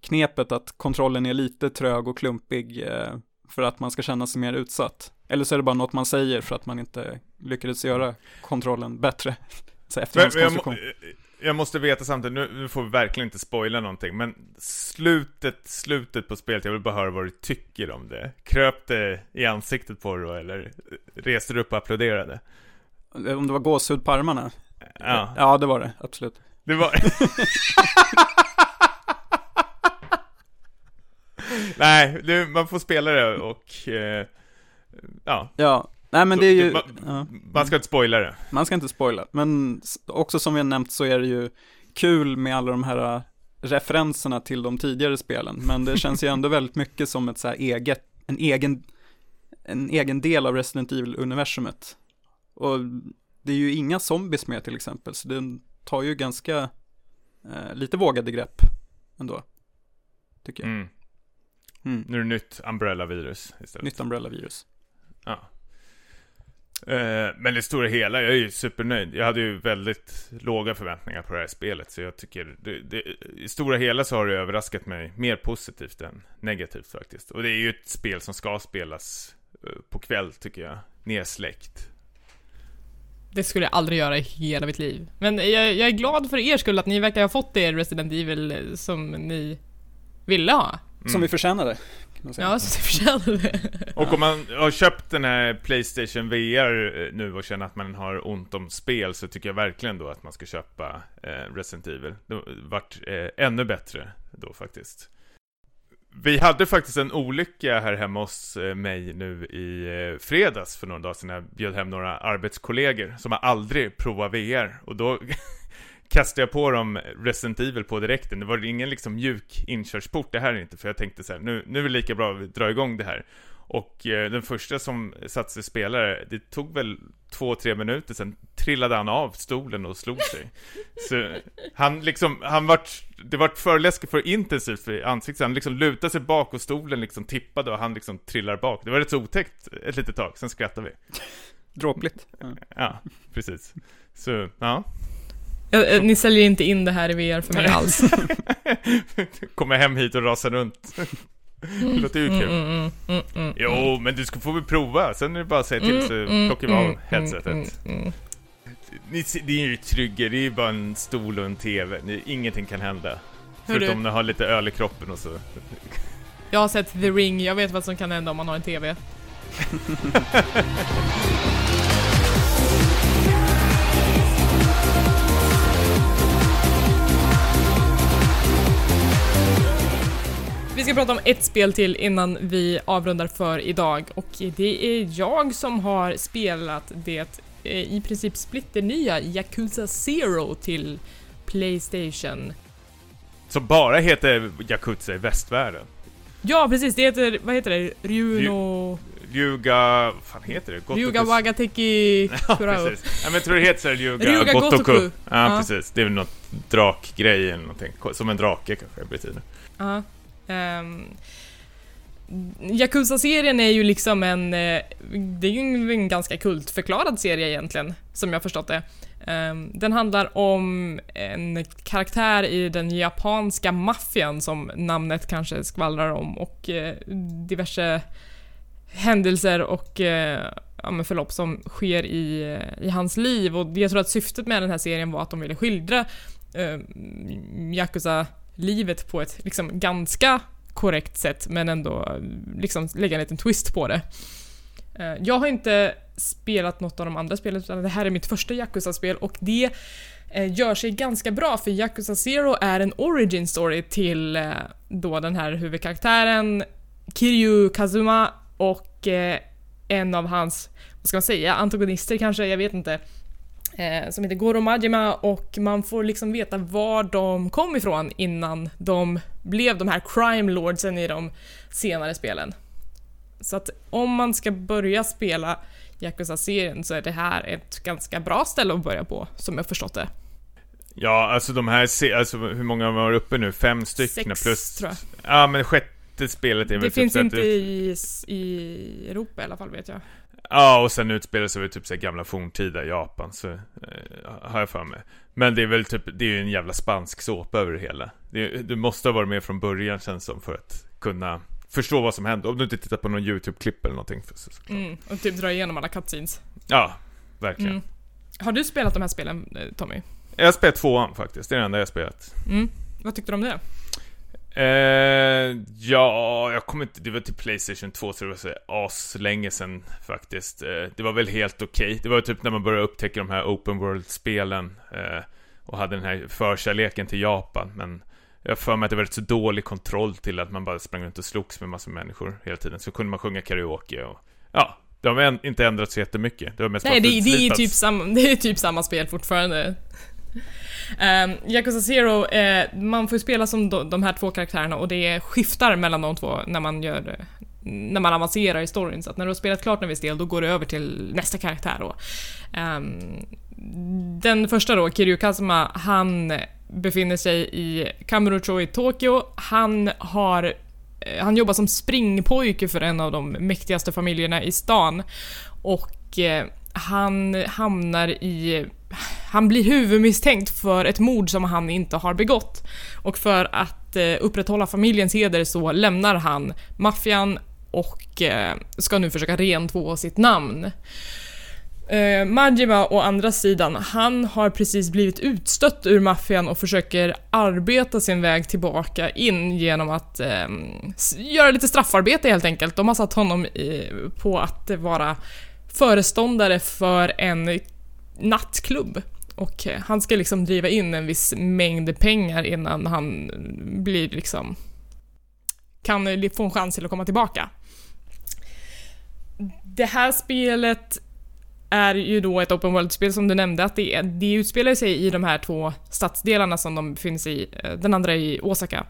knepet att kontrollen är lite trög och klumpig eh, för att man ska känna sig mer utsatt. Eller så är det bara något man säger för att man inte lyckades göra kontrollen bättre. Så men, jag, må, jag, måste veta samtidigt, nu, nu, får vi verkligen inte spoila någonting, men slutet, slutet på spelet, jag vill bara höra vad du tycker om det. Kröp det i ansiktet på dig då, eller reste du upp och applåderade? Om det var gåshud på armarna? Ja. Ja, det var det, absolut. Det var... Nej, du, man får spela det och... Eh, ja. Ja, nej men det är ju... Man, ja. man ska inte spoila det. Man ska inte spoila, men också som vi har nämnt så är det ju kul med alla de här äh, referenserna till de tidigare spelen, men det känns ju ändå väldigt mycket som ett så här eget, en egen, en egen del av Resident Evil-universumet. Och det är ju inga zombies med till exempel, så det tar ju ganska, eh, lite vågade grepp ändå, tycker jag. Mm. Mm. Nu är det nytt Umbrella-virus istället. Nytt Umbrella-virus. Ja. Eh, men det stora hela, jag är ju supernöjd. Jag hade ju väldigt låga förväntningar på det här spelet, så jag tycker det, det, i stora hela så har det överraskat mig mer positivt än negativt faktiskt. Och det är ju ett spel som ska spelas eh, på kväll tycker jag, nedsläckt. Det skulle jag aldrig göra i hela mitt liv. Men jag, jag är glad för er skull att ni verkar ha fått det Resident Evil som ni ville ha. Mm. Som vi förtjänade. Ja, så det förtjänade. Och om man har köpt den här Playstation VR eh, nu och känner att man har ont om spel så tycker jag verkligen då att man ska köpa eh, Resident Evil. Det vart eh, ännu bättre då faktiskt. Vi hade faktiskt en olycka här hemma hos eh, mig nu i eh, fredags för några dagar sedan. Jag bjöd hem några arbetskollegor som har aldrig provat VR. Och då kastade jag på dem Resident Evil på direkten. Det var ingen liksom mjuk inkörsport det här är inte, för jag tänkte så här, nu, nu är det lika bra att vi drar igång det här. Och eh, den första som satte sig spelare, det tog väl två, tre minuter, sen trillade han av stolen och slog sig. Så han liksom, han vart, det vart för läskigt för intensivt för ansiktet, han liksom lutade sig bak och stolen liksom tippade och han liksom trillar bak. Det var rätt så otäckt ett litet tag, sen skrattade vi. Dråpligt. Ja, ja precis. Så, ja. Eh, ni säljer inte in det här i VR för mig alls. Kommer hem hit och rasar runt. Det låter ju kul. Mm, mm, mm, mm, jo, men du ska få väl prova. Sen är det bara att säga till så plockar vi av headsetet. Ni, det är ju trygga, det är ju bara en stol och en TV. Ni, ingenting kan hända. Förutom om ni har lite öl i kroppen och så. Jag har sett The Ring, jag vet vad som kan hända om man har en TV. Vi ska prata om ett spel till innan vi avrundar för idag och det är jag som har spelat det eh, i princip splitternya Yakuza Zero till Playstation. Som bara heter Yakuza i västvärlden? Ja precis, det heter, vad heter det? Ryuno... Ryuga... vad fan heter det? Gotokus. Ryuga Wagateki Kurao. ja, precis. Ja, men jag tror det heter så här, Ryuga, Ryuga Gotoku. Gotoku. Ja, Ja. precis. Det är väl något drakgrej eller någonting. Som en drake kanske betyder. Ja. Um, Yakuza-serien är ju liksom en... Eh, det är ju en, en ganska kultförklarad serie egentligen, som jag förstått det. Ehm, den handlar om en karaktär i den japanska maffian som namnet kanske skvallrar om och eh, diverse händelser och eh, ja, förlopp som sker i, i hans liv. Och jag tror att syftet med den här serien var att de ville skildra ehm, Yakuza livet på ett liksom ganska korrekt sätt men ändå liksom lägga en liten twist på det. Eh, jag har inte spelat något av de andra spelen utan det här är mitt första Yakuza-spel och det eh, gör sig ganska bra för Yakuza Zero är en origin story till eh, då den här huvudkaraktären Kiryu Kazuma och en av hans, vad ska man säga, antagonister kanske, jag vet inte. Eh, som heter Goro Majima och man får liksom veta var de kom ifrån innan de blev de här crime lordsen i de senare spelen. Så att om man ska börja spela Yakuza-serien så är det här ett ganska bra ställe att börja på, som jag förstått det. Ja, alltså de här, alltså hur många var uppe nu? Fem stycken Sex, plus... tror jag. Ja, men sjätte spelet är väl Det typ finns inte du- i, i Europa i alla fall vet jag. Ja, och sen utspelar sig väl typ så gamla forntida Japan, så eh, har jag för mig. Men det är väl typ, det är ju en jävla spansk såpa över det hela. Det, du måste ha varit med från början känns som för att kunna förstå vad som hände. Om du inte tittar på någon YouTube-klipp eller någonting. Så, såklart. Mm, och typ dra igenom alla cutscenes. Ja, verkligen. Mm. Har du spelat de här spelen, eh, Tommy? Jag har spelat tvåan faktiskt, det är det enda jag har spelat. Mm. Vad tyckte du om det? Eh, ja, jag kommer inte, det var till Playstation 2 så det var så aslänge sen faktiskt. Eh, det var väl helt okej. Okay. Det var typ när man började upptäcka de här open world-spelen. Eh, och hade den här förkärleken till Japan. Men jag för mig att det var rätt så dålig kontroll till att man bara sprang runt och slogs med massor med människor hela tiden. Så kunde man sjunga karaoke och ja, det har inte ändrats så jättemycket. Det var mest Nej, det, det, är typ samma, det är typ samma spel fortfarande. Um, Yakuza Zero, eh, man får spela som de, de, här två karaktärerna och det skiftar mellan de två när man gör när man avancerar i storyn. Så att när du har spelat klart en viss del, då går du över till nästa karaktär. Då. Um, den första då, Kiryu Kazuma, han befinner sig i Kamurocho i Tokyo. Han har eh, han jobbar som springpojke för en av de mäktigaste familjerna i stan. Och eh, han hamnar i... Han blir huvudmisstänkt för ett mord som han inte har begått. Och för att eh, upprätthålla familjens heder så lämnar han maffian och eh, ska nu försöka rentvå sitt namn. Eh, Majima å andra sidan, han har precis blivit utstött ur maffian och försöker arbeta sin väg tillbaka in genom att eh, göra lite straffarbete helt enkelt. De har satt honom i, på att vara föreståndare för en nattklubb. Och eh, han ska liksom driva in en viss mängd pengar innan han blir liksom kan eh, få en chans till att komma tillbaka. Det här spelet är ju då ett open world-spel som du nämnde, att det, det utspelar sig i de här två stadsdelarna som de finns i, eh, den andra i Osaka.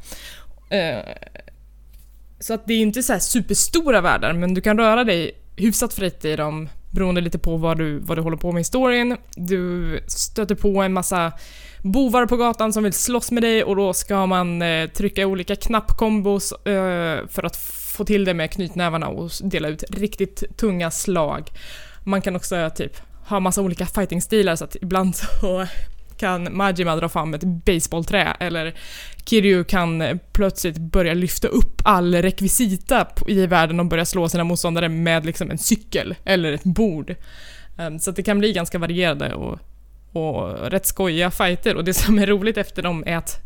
Så att det är inte så superstora världar, men du kan röra dig hyfsat fritt i dem beroende lite på vad du, vad du håller på med i storyn. Du stöter på en massa bovar på gatan som vill slåss med dig och då ska man eh, trycka olika knappkombos eh, för att få till det med knytnävarna och dela ut riktigt tunga slag. Man kan också typ ha massa olika fightingstilar så att ibland så kan Majima dra fram ett baseballträ eller Kiryu kan plötsligt börja lyfta upp all rekvisita i världen och börja slå sina motståndare med liksom en cykel eller ett bord. Ehm, så det kan bli ganska varierade och, och rätt skojiga fighter och det som är roligt efter dem är att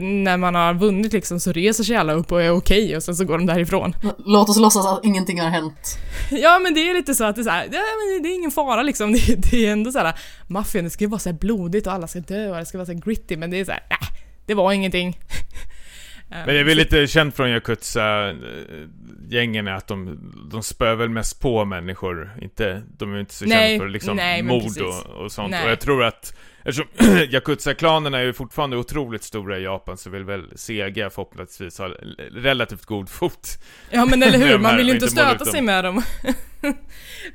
när man har vunnit liksom så reser sig alla upp och är okej okay och sen så går de därifrån. Låt oss låtsas att ingenting har hänt. Ja men det är lite så att det är så här, ja, men det är ingen fara liksom. Det, det är ändå så här, maffian det ska ju vara så blodigt och alla ska dö och det ska vara så gritty men det är så här, äh, det var ingenting. Men det är väl lite känt från Yakuza-gängen att de, de spöar väl mest på människor. Inte, de är inte så nej, kända för liksom nej, mord och, och sånt. Nej. Och jag tror att Eftersom Yakuza-klanerna är ju fortfarande otroligt stora i Japan så vill väl Sega förhoppningsvis ha relativt god fot. Ja men eller hur, man vill ju inte stöta sig med dem.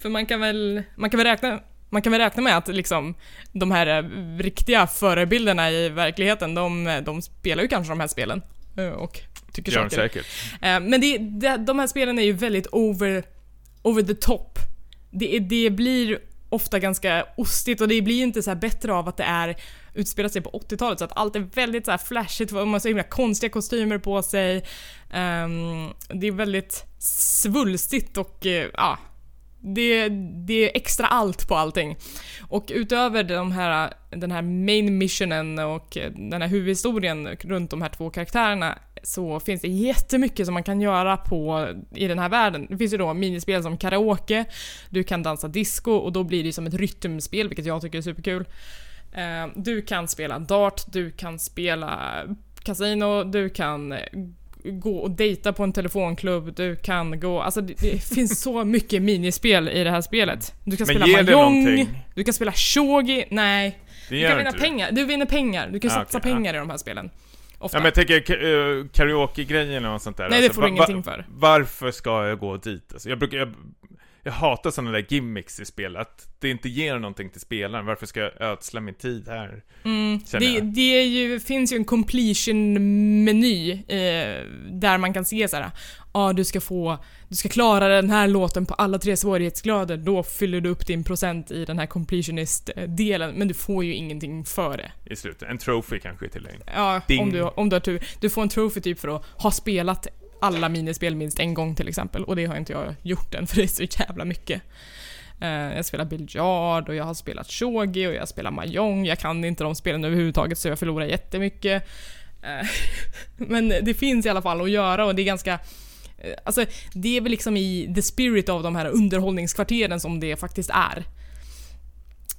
För man kan väl, man kan väl räkna man kan väl räkna med att liksom, de här eh, riktiga förebilderna i verkligheten, de, de spelar ju kanske de här spelen. Eh, och tycker Gör saker. säkert. Eh, men det, det, de här spelen är ju väldigt over, over the top. Det, det blir ofta ganska ostigt och det blir inte så bättre av att det är utspelat sig på 80-talet så att allt är väldigt så här flashigt, man har så himla konstiga kostymer på sig. Um, det är väldigt svulstigt och uh, ja, det, det är extra allt på allting. Och utöver de här, den här main missionen och den här huvudhistorien runt de här två karaktärerna så finns det jättemycket som man kan göra på, i den här världen. Det finns ju då minispel som karaoke, du kan dansa disco och då blir det som ett rytmspel vilket jag tycker är superkul. Eh, du kan spela dart, du kan spela kasino, du kan gå och dejta på en telefonklubb, du kan gå... Alltså det, det finns så mycket minispel i det här spelet. Du kan Men spela mahjong, du kan spela shogi, nej. Det du kan vinna pengar, du vinner pengar, du kan ah, satsa okay, pengar ah. i de här spelen. Ofta. Ja men jag tänker uh, karaoke-grejen och sånt där. Nej alltså, det får du ingenting för. Varför ska jag gå dit? Alltså, jag brukar, jag, jag hatar sådana där gimmicks i spel, att det inte ger någonting till spelaren. Varför ska jag ödsla min tid här? Mm, det, det ju, finns ju en completion-meny eh, där man kan se så här. ja du ska få, du ska klara den här låten på alla tre svårighetsgrader, då fyller du upp din procent i den här completionist-delen, men du får ju ingenting för det. I slutet. En trophy kanske till längd. Ja, Ding. om du, om du har tur. Du får en trophy typ för att ha spelat alla minispel minst en gång till exempel, och det har inte jag gjort än för det är så jävla mycket. Eh, jag spelar biljard och jag har spelat shogi och jag spelar mahjong. Jag kan inte de spelen överhuvudtaget så jag förlorar jättemycket. Eh, men det finns i alla fall att göra och det är ganska eh, Alltså, det är väl liksom i the spirit av de här underhållningskvarteren som det faktiskt är.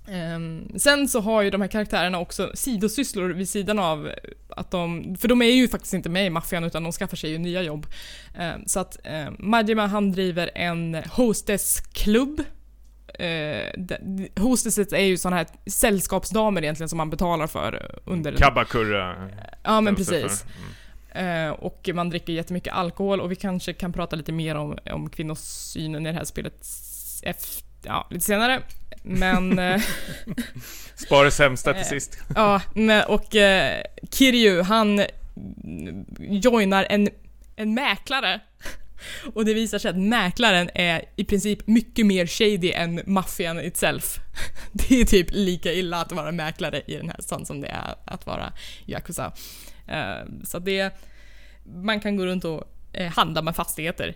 Ehm, sen så har ju de här karaktärerna också sidosysslor vid sidan av att de, för de är ju faktiskt inte med i maffian utan de skaffar sig ju nya jobb. Ehm, så att eh, Majima han driver en hostessklubb. Eh, hostesses är ju sådana här sällskapsdamer egentligen som man betalar för under... Kabakurra. ja men precis. Mm. Eh, och man dricker jättemycket alkohol och vi kanske kan prata lite mer om, om kvinnosynen i det här spelet efter, ja, lite senare. Men, eh, Spara det sämsta till Eh. sist. ja, men, och eh, Kiryu han joinar en, en mäklare. Och det visar sig att mäklaren är i princip mycket mer shady än maffian itself. Det är typ lika illa att vara mäklare i den här stan som det är att vara Yakuza. Så det... Man kan gå runt och handla med fastigheter.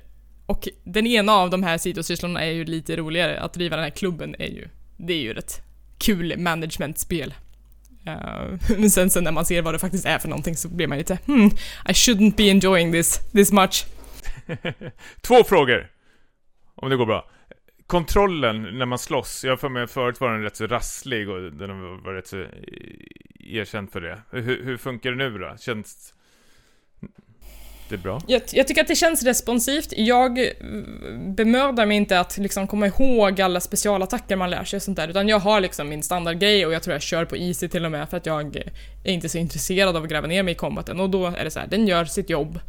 Och den ena av de här sidosysslorna är ju lite roligare. Att driva den här klubben är ju... Det är ju ett kul managementspel. Uh, Men sen, sen när man ser vad det faktiskt är för någonting så blir man lite hmm, I shouldn't be enjoying this this much. Två frågor. Om det går bra. Kontrollen när man slåss, jag har för mig att förut var den rätt så rasslig och den var var rätt så eh, erkänd för det. Hur, hur funkar det nu då? Känns jättebra. Jag, jag tycker att det känns responsivt. Jag bemödar mig inte att liksom komma ihåg alla specialattacker man lär sig och sånt där, utan jag har liksom min standardgrej och jag tror jag kör på easy till och med för att jag är inte så intresserad av att gräva ner mig i kombaten och då är det så här, den gör sitt jobb.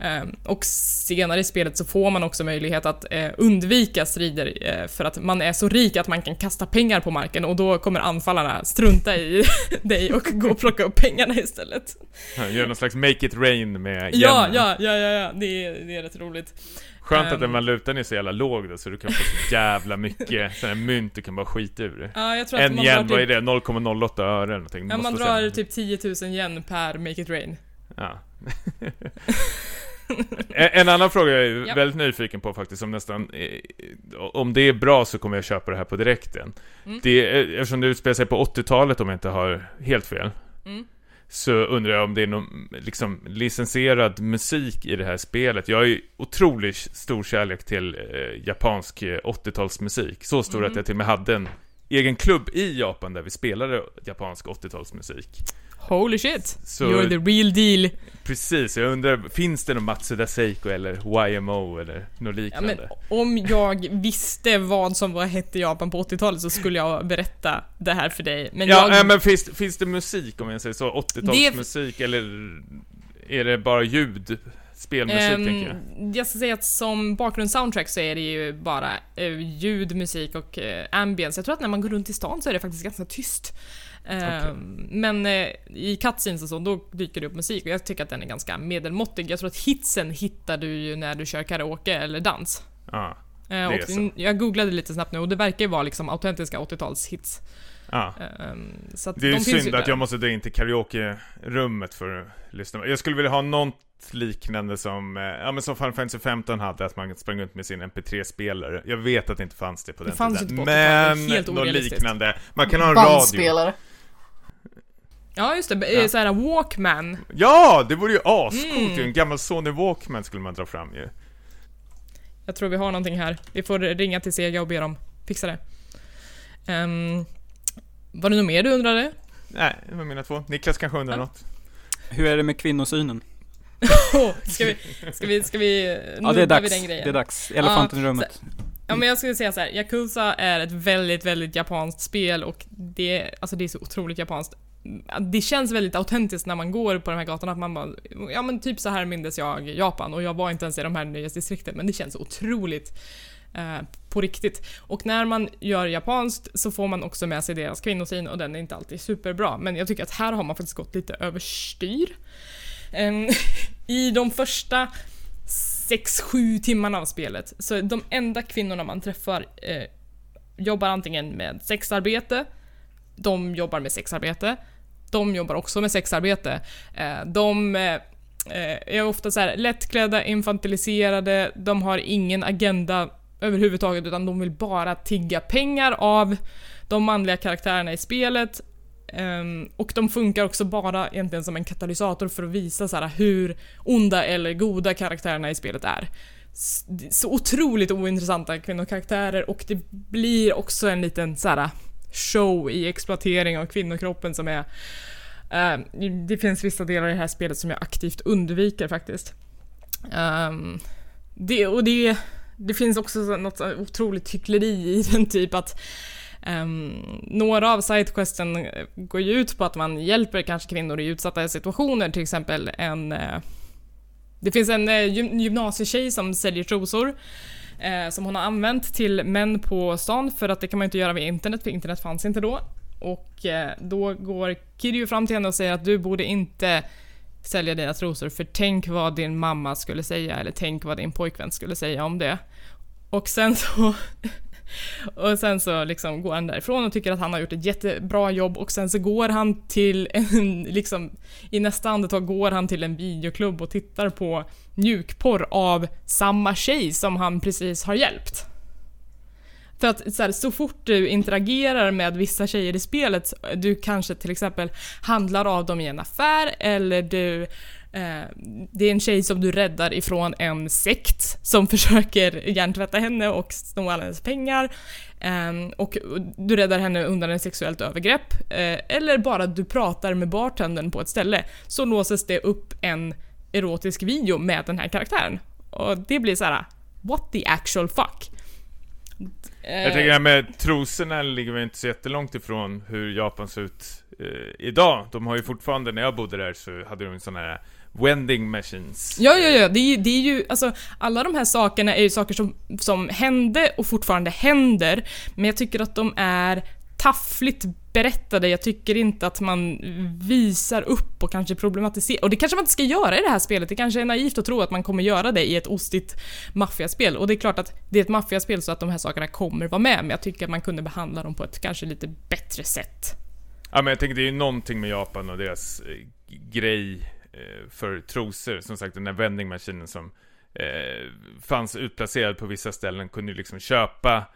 Ehm, och senare i spelet så får man också möjlighet att eh, undvika strider eh, för att man är så rik att man kan kasta pengar på marken och då kommer anfallarna strunta i dig och gå och plocka upp pengarna istället. Gör någon slags make it rain med Ja, ja, ja, ja, ja. Det, är, det är rätt roligt. Skönt att Ehm. den valutan är så jävla låg då, så du kan få så jävla mycket sådana här mynt du kan bara skita ur. Ja, jag tror att En yen, vad är typ, det? 0,08 öre eller någonting. ja, man drar typ 10 000 yen per Make It Rain. Ja. en, en annan fråga jag är Ja. väldigt nyfiken på faktiskt, som nästan... eh, Om det är bra så kommer jag köpa det här på direkten. Mm. Det eftersom det utspelar sig på 80-talet om jag inte har helt fel. Mm. Så undrar jag om det är någon liksom, licensierad musik i det här spelet. Jag har ju otroligt stor kärlek till eh, japansk eh, 80-talsmusik. Så stor Mm. att jag till och med hade en egen klubb i Japan där vi spelade japansk 80-talsmusik. Holy shit! Så- You're the real deal. Precis, jag undrar, finns det någon Matsuda Seiko eller YMO eller något Ja, liknande? men om jag visste vad som var hett i Japan på 80-talet så skulle jag berätta det här för dig. Men ja, jag... men finns, finns det musik om jag säger så? 80-talsmusik eller är det bara ljud? Spelmusik Ehm, tänker jag. jag ska säga att som bakgrundssoundtrack så är det ju bara eh, ljud, musik och eh, ambience. Jag tror att när man går runt i stan så är det faktiskt ganska tyst. Ehm, Men eh, i cutscenes och så, då dyker det upp musik och jag tycker att den är ganska medelmåttig. Jag tror att hitsen hittar du ju när du kör karaoke eller dans. Ja, är och så. jag googlade lite snabbt nu och det verkar ju vara liksom autentiska 80-talshits. ja. Ehm, så att Det är ju de synd att där. jag måste dra in till karaoke-rummet för att lyssna. Jag skulle vilja ha något liknande som, eh, ja men som Final Fantasy 15 hade, att man sprang runt med sin MP3-spelare. Jag vet att det inte fanns det på Det den fanns tiden. inte på 80-talet, Men, något liknande. Man kan ha en radio. Ja, just det. Ja. Ja. Såhär Walkman. Ja, det vore ju ascoolt Mm. En gammal Sony Walkman skulle man dra fram ju. Jag tror vi har någonting här. Vi får ringa till Sega och be dem fixa det. Um, var det något mer du undrade? Nej, det var mina två. Niklas kanske undrar Ja. något? Hur är det med kvinnosynen? Oh, ska vi, ska vi, ska vi Ja, det är dags. den grejen? Det är dags. Elefanten i rummet. Ja men jag skulle säga så här, Yakuza är ett väldigt, väldigt japanskt spel och det, alltså det är så otroligt japanskt. Det känns väldigt autentiskt när man går på de här gatorna, att man bara, ja men typ så här mindes jag Japan och jag var inte ens i de här nyhetsdistrikten men det känns otroligt eh, på riktigt. Och när man gör japanskt så får man också med sig deras kvinnosyn och den är inte alltid superbra men jag tycker att här har man faktiskt gått lite överstyr. Eh, I de första 6-7 timmarna av spelet. Så de enda kvinnorna man träffar eh, jobbar antingen med sexarbete, de jobbar med sexarbete, de jobbar också med sexarbete. Eh, de eh, eh, är ofta så här lättklädda, infantiliserade, de har ingen agenda överhuvudtaget utan de vill bara tigga pengar av de manliga karaktärerna i spelet. Ehm, och de funkar också bara egentligen som en katalysator för att visa så här, hur onda eller goda karaktärerna i spelet är. Så otroligt ointressanta kvinnokaraktärer och det blir också en liten så här, show i exploatering av kvinnokroppen som är... Eh, det finns vissa delar i det här spelet som jag aktivt undviker faktiskt. Um, det, och det, det finns också något otroligt hyckleri i den typ att Um, några av sidequesten går ju ut på att man hjälper kanske kvinnor i utsatta situationer, till exempel en... Uh, det finns en uh, gymnasietjej som säljer trosor eh, som hon har använt till män på stan för att det kan man inte göra via internet, för internet fanns inte då. Och eh, då går Kiryu fram till henne och säger att du borde inte sälja dina trosor för tänk vad din mamma skulle säga eller tänk vad din pojkvän skulle säga om det. Och sen så och sen så liksom går han därifrån och tycker att han har gjort ett jättebra jobb och sen så går han till en, liksom i nästa andetag går han till en videoklubb och tittar på mjukporr av samma tjej som han precis har hjälpt. För att så, här, så fort du interagerar med vissa tjejer i spelet, du kanske till exempel handlar av dem i en affär eller du Eh, det är en tjej som du räddar ifrån en sekt som försöker hjärntvätta henne och sno alla hennes pengar. Ehm, och du räddar henne undan ett sexuellt övergrepp. Eh, eller bara du pratar med bartendern på ett ställe. Så låses det upp en erotisk video med den här karaktären. Och det blir så här: what the actual fuck? Eh, jag tänker det här med trosorna ligger väl inte så jättelångt ifrån hur Japan ser ut eh, idag. De har ju fortfarande, när jag bodde där så hade de en sån här Wending machines. Ja, ja, ja. Det är, det är ju, alltså, alla de här sakerna är ju saker som, som hände och fortfarande händer, men jag tycker att de är taffligt berättade. Jag tycker inte att man visar upp och kanske problematiserar. Och det kanske man inte ska göra i det här spelet. Det kanske är naivt att tro att man kommer göra det i ett ostigt maffiaspel. Och det är klart att det är ett maffiaspel så att de här sakerna kommer vara med, men jag tycker att man kunde behandla dem på ett kanske lite bättre sätt. Ja, men jag tänker det är ju någonting med Japan och deras eh, grej för trosor. Som sagt, den där vendingmaskinen som eh, fanns utplacerad på vissa ställen kunde ju liksom köpa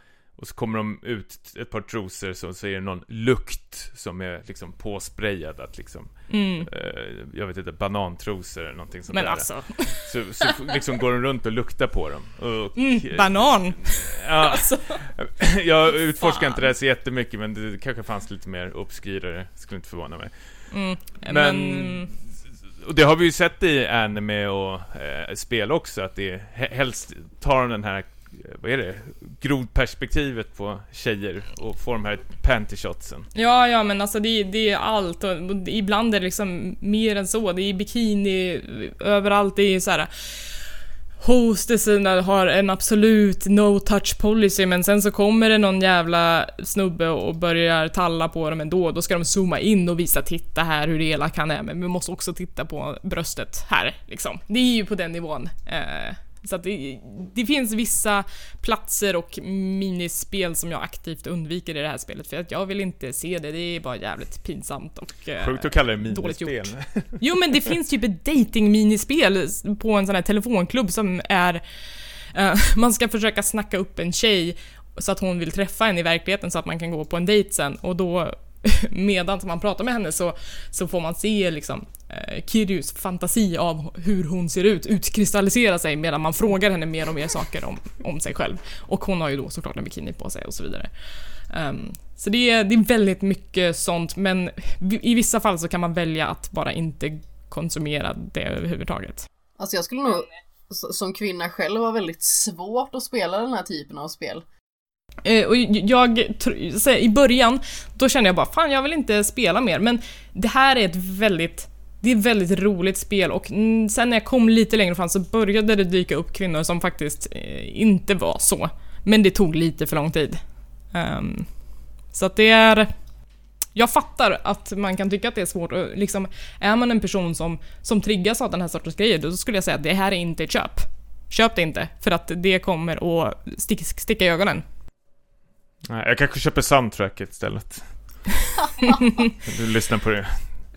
och så kommer de ut ett par trosor så, så är det någon lukt som är liksom påsprayad att liksom mm. eh, Jag vet inte, banantrosor eller någonting sånt Men där. alltså Så, så liksom går de runt och luktar på dem och, mm, Banan! Ja, alltså. Jag utforskar inte det här så jättemycket men det kanske fanns lite mer obskyrare, skulle inte förvåna mig mm, men, men och det har vi ju sett i anime och eh, spel också, att det helst tar den här, eh, vad är det, grodperspektivet på tjejer och får de här pantyshotsen. Ja, ja men alltså det, det är allt och, och ibland är det liksom mer än så. Det är bikini överallt, det är så här hosteserna har en absolut no touch policy men sen så kommer det någon jävla snubbe och börjar talla på dem ändå. Då ska de zooma in och visa titta här hur elak han är men vi måste också titta på bröstet här liksom. Det är ju på den nivån. Eh, så att det, det, finns vissa platser och minispel som jag aktivt undviker i det här spelet för att jag vill inte se det. Det är bara jävligt pinsamt och eh, Sjukt att kalla det minispel. Jo men det finns typ ett dating-minispel på en sån här telefonklubb som är uh, man ska försöka snacka upp en tjej så att hon vill träffa en i verkligheten så att man kan gå på en dejt sen och då medan man pratar med henne så, så får man se liksom eh, Kiryus fantasi av hur hon ser ut utkristallisera sig medan man frågar henne mer och mer saker om, om sig själv. Och hon har ju då såklart en bikini på sig och så vidare. Um, så det är, det är väldigt mycket sånt men i vissa fall så kan man välja att bara inte konsumera det överhuvudtaget. Alltså jag skulle nog som kvinna själv ha väldigt svårt att spela den här typen av spel. Eh, och jag, i början, då kände jag bara fan jag vill inte spela mer, men det här är ett väldigt det är ett väldigt roligt spel och sen när jag kom lite längre fram så började det dyka upp kvinnor som faktiskt eh, inte var så. Men det tog lite för lång tid. Um, så att det är... Jag fattar att man kan tycka att det är svårt och liksom, är man en person som, som triggas av den här sortens grejer, då skulle jag säga att det här är inte ett köp. köp det inte. För att det kommer att stick, sticka i ögonen. Nej, jag kanske köper soundtracket istället. du lyssnar på det.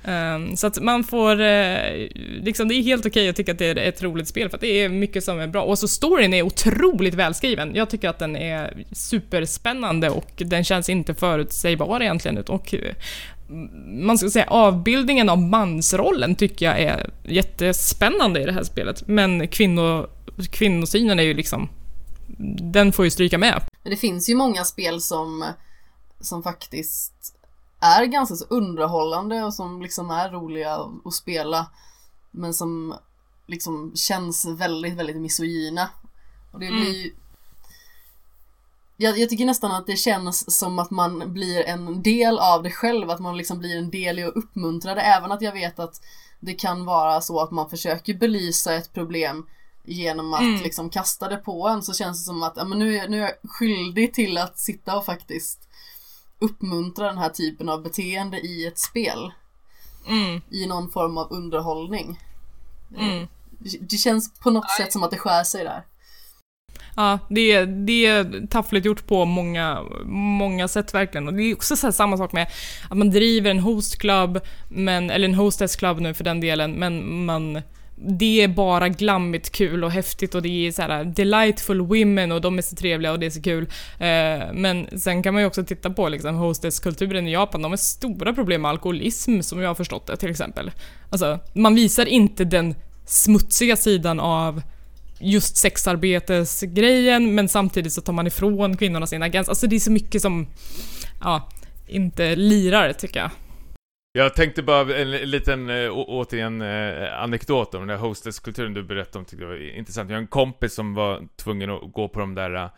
Um, så att man får, uh, liksom det är helt okej okay att tycka att det är ett roligt spel för att det är mycket som är bra. Och så storyn är otroligt välskriven. Jag tycker att den är superspännande och den känns inte förutsägbar egentligen. Och uh, man ska säga avbildningen av mansrollen tycker jag är jättespännande i det här spelet. Men kvinno, kvinnosynen är ju liksom, den får ju stryka med. Men det finns ju många spel som, som faktiskt är ganska så underhållande och som liksom är roliga att spela. Men som liksom känns väldigt, väldigt misogyna. Och det blir mm. jag, jag, tycker nästan att det känns som att man blir en del av det själv, att man liksom blir en del i att uppmuntra det, även att jag vet att det kan vara så att man försöker belysa ett problem genom att mm. liksom kasta det på en så känns det som att ja, men nu, är, nu är jag skyldig till att sitta och faktiskt uppmuntra den här typen av beteende i ett spel. Mm. I någon form av underhållning. Mm. Det känns på något sätt som att det skär sig där. Ja, det, det är taffligt gjort på många, många sätt verkligen. Och det är också så samma sak med att man driver en hostclub, men, eller en hostess club nu för den delen, men man det är bara glammigt kul och häftigt och det är så här delightful women och de är så trevliga och det är så kul. Eh, men sen kan man ju också titta på liksom hostesskulturen i Japan, de har stora problem med alkoholism som jag har förstått det till exempel. Alltså, man visar inte den smutsiga sidan av just sexarbetesgrejen men samtidigt så tar man ifrån kvinnorna sin agens. Alltså det är så mycket som, ja, inte lirar tycker jag. Jag tänkte bara en liten, eh, å, återigen, eh, anekdot om den där hostesskulturen du berättade om, tyckte jag var intressant. Jag har en kompis som var tvungen att gå på de där eh,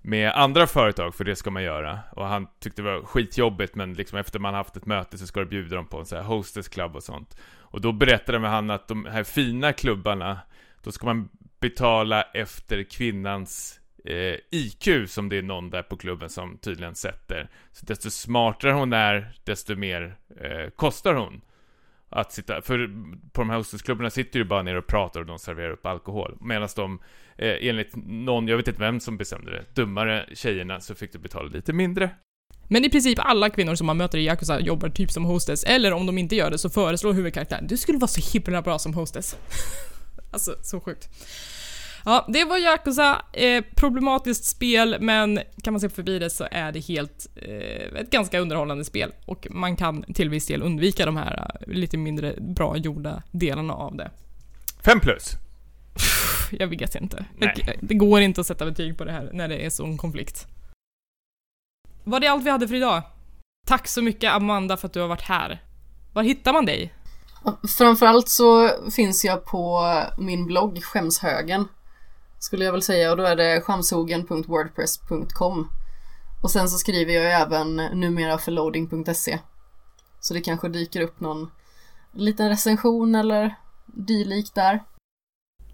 med andra företag, för det ska man göra. Och han tyckte det var skitjobbigt, men liksom efter man haft ett möte så ska du bjuda dem på en sån här hostess club och sånt. Och då berättade han att de här fina klubbarna, då ska man betala efter kvinnans eh, IQ som det är någon där på klubben som tydligen sätter. Så desto smartare hon är, desto mer eh, kostar hon. Att sitta, för på de här hostessklubbarna sitter ju bara ner och pratar och de serverar upp alkohol. Medan de, eh, enligt någon, jag vet inte vem som bestämde det, dummare tjejerna så fick du betala lite mindre. Men i princip alla kvinnor som man möter i Yakuza jobbar typ som hostess, eller om de inte gör det så föreslår huvudkaraktären du skulle vara så himla bra som hostess. alltså, så sjukt. Ja, det var Yakuza. Eh, problematiskt spel, men kan man se förbi det så är det helt eh, ett ganska underhållande spel och man kan till viss del undvika de här eh, lite mindre bra gjorda delarna av det. Fem plus? Jag vet inte. Nej. Det går inte att sätta betyg på det här när det är sån konflikt. Var det allt vi hade för idag? Tack så mycket Amanda för att du har varit här. Var hittar man dig? Framförallt så finns jag på min blogg Skämshögen skulle jag väl säga och då är det skamshogen.wordpress.com och sen så skriver jag även numera för loading.se så det kanske dyker upp någon liten recension eller dylikt där.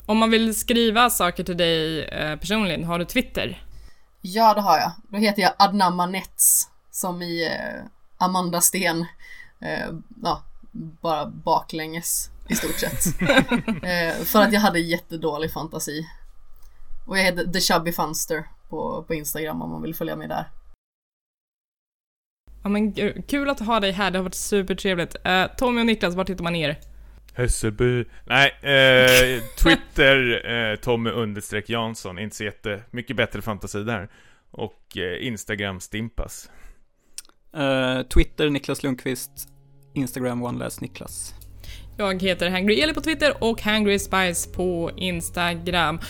Om man vill skriva saker till dig eh, personligen, har du Twitter? Ja, det har jag. Då heter jag Adnamma Nets som i eh, Amanda Sten. Eh, ja, bara baklänges i stort sett. för att jag hade jättedålig fantasi. Och jag heter The Chubby Funster på, på Instagram om man vill följa med där. Ja men kul att ha dig här, det har varit supertrevligt. Uh, Tommy och Niklas, vart hittar man er? Hässelby. Nej, eh, Twitter, eh, Tommy understreck Jansson, inte så jättemycket bättre fantasi där. Och eh, Instagram Stimpas. Uh, Twitter Niklas Lundqvist, Instagram OneLast Niklas. Jag heter Hangry Eli på Twitter och Hangry Spice på Instagram.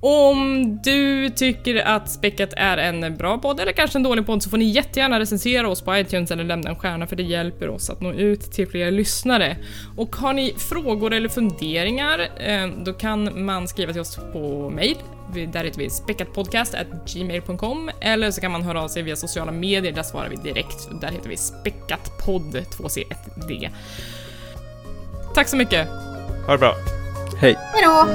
Om du tycker att Späckat är en bra podd eller kanske en dålig podd så får ni jättegärna recensera oss på iTunes eller lämna en stjärna för det hjälper oss att nå ut till fler lyssnare. Och har ni frågor eller funderingar eh, då kan man skriva till oss på mail. Där heter vi späckatpodcast.gmail.com eller så kan man höra av sig via sociala medier, där svarar vi direkt. Där heter vi späckatpodd 2C1D. Tack så mycket! Ha det bra! Hej! Hejdå!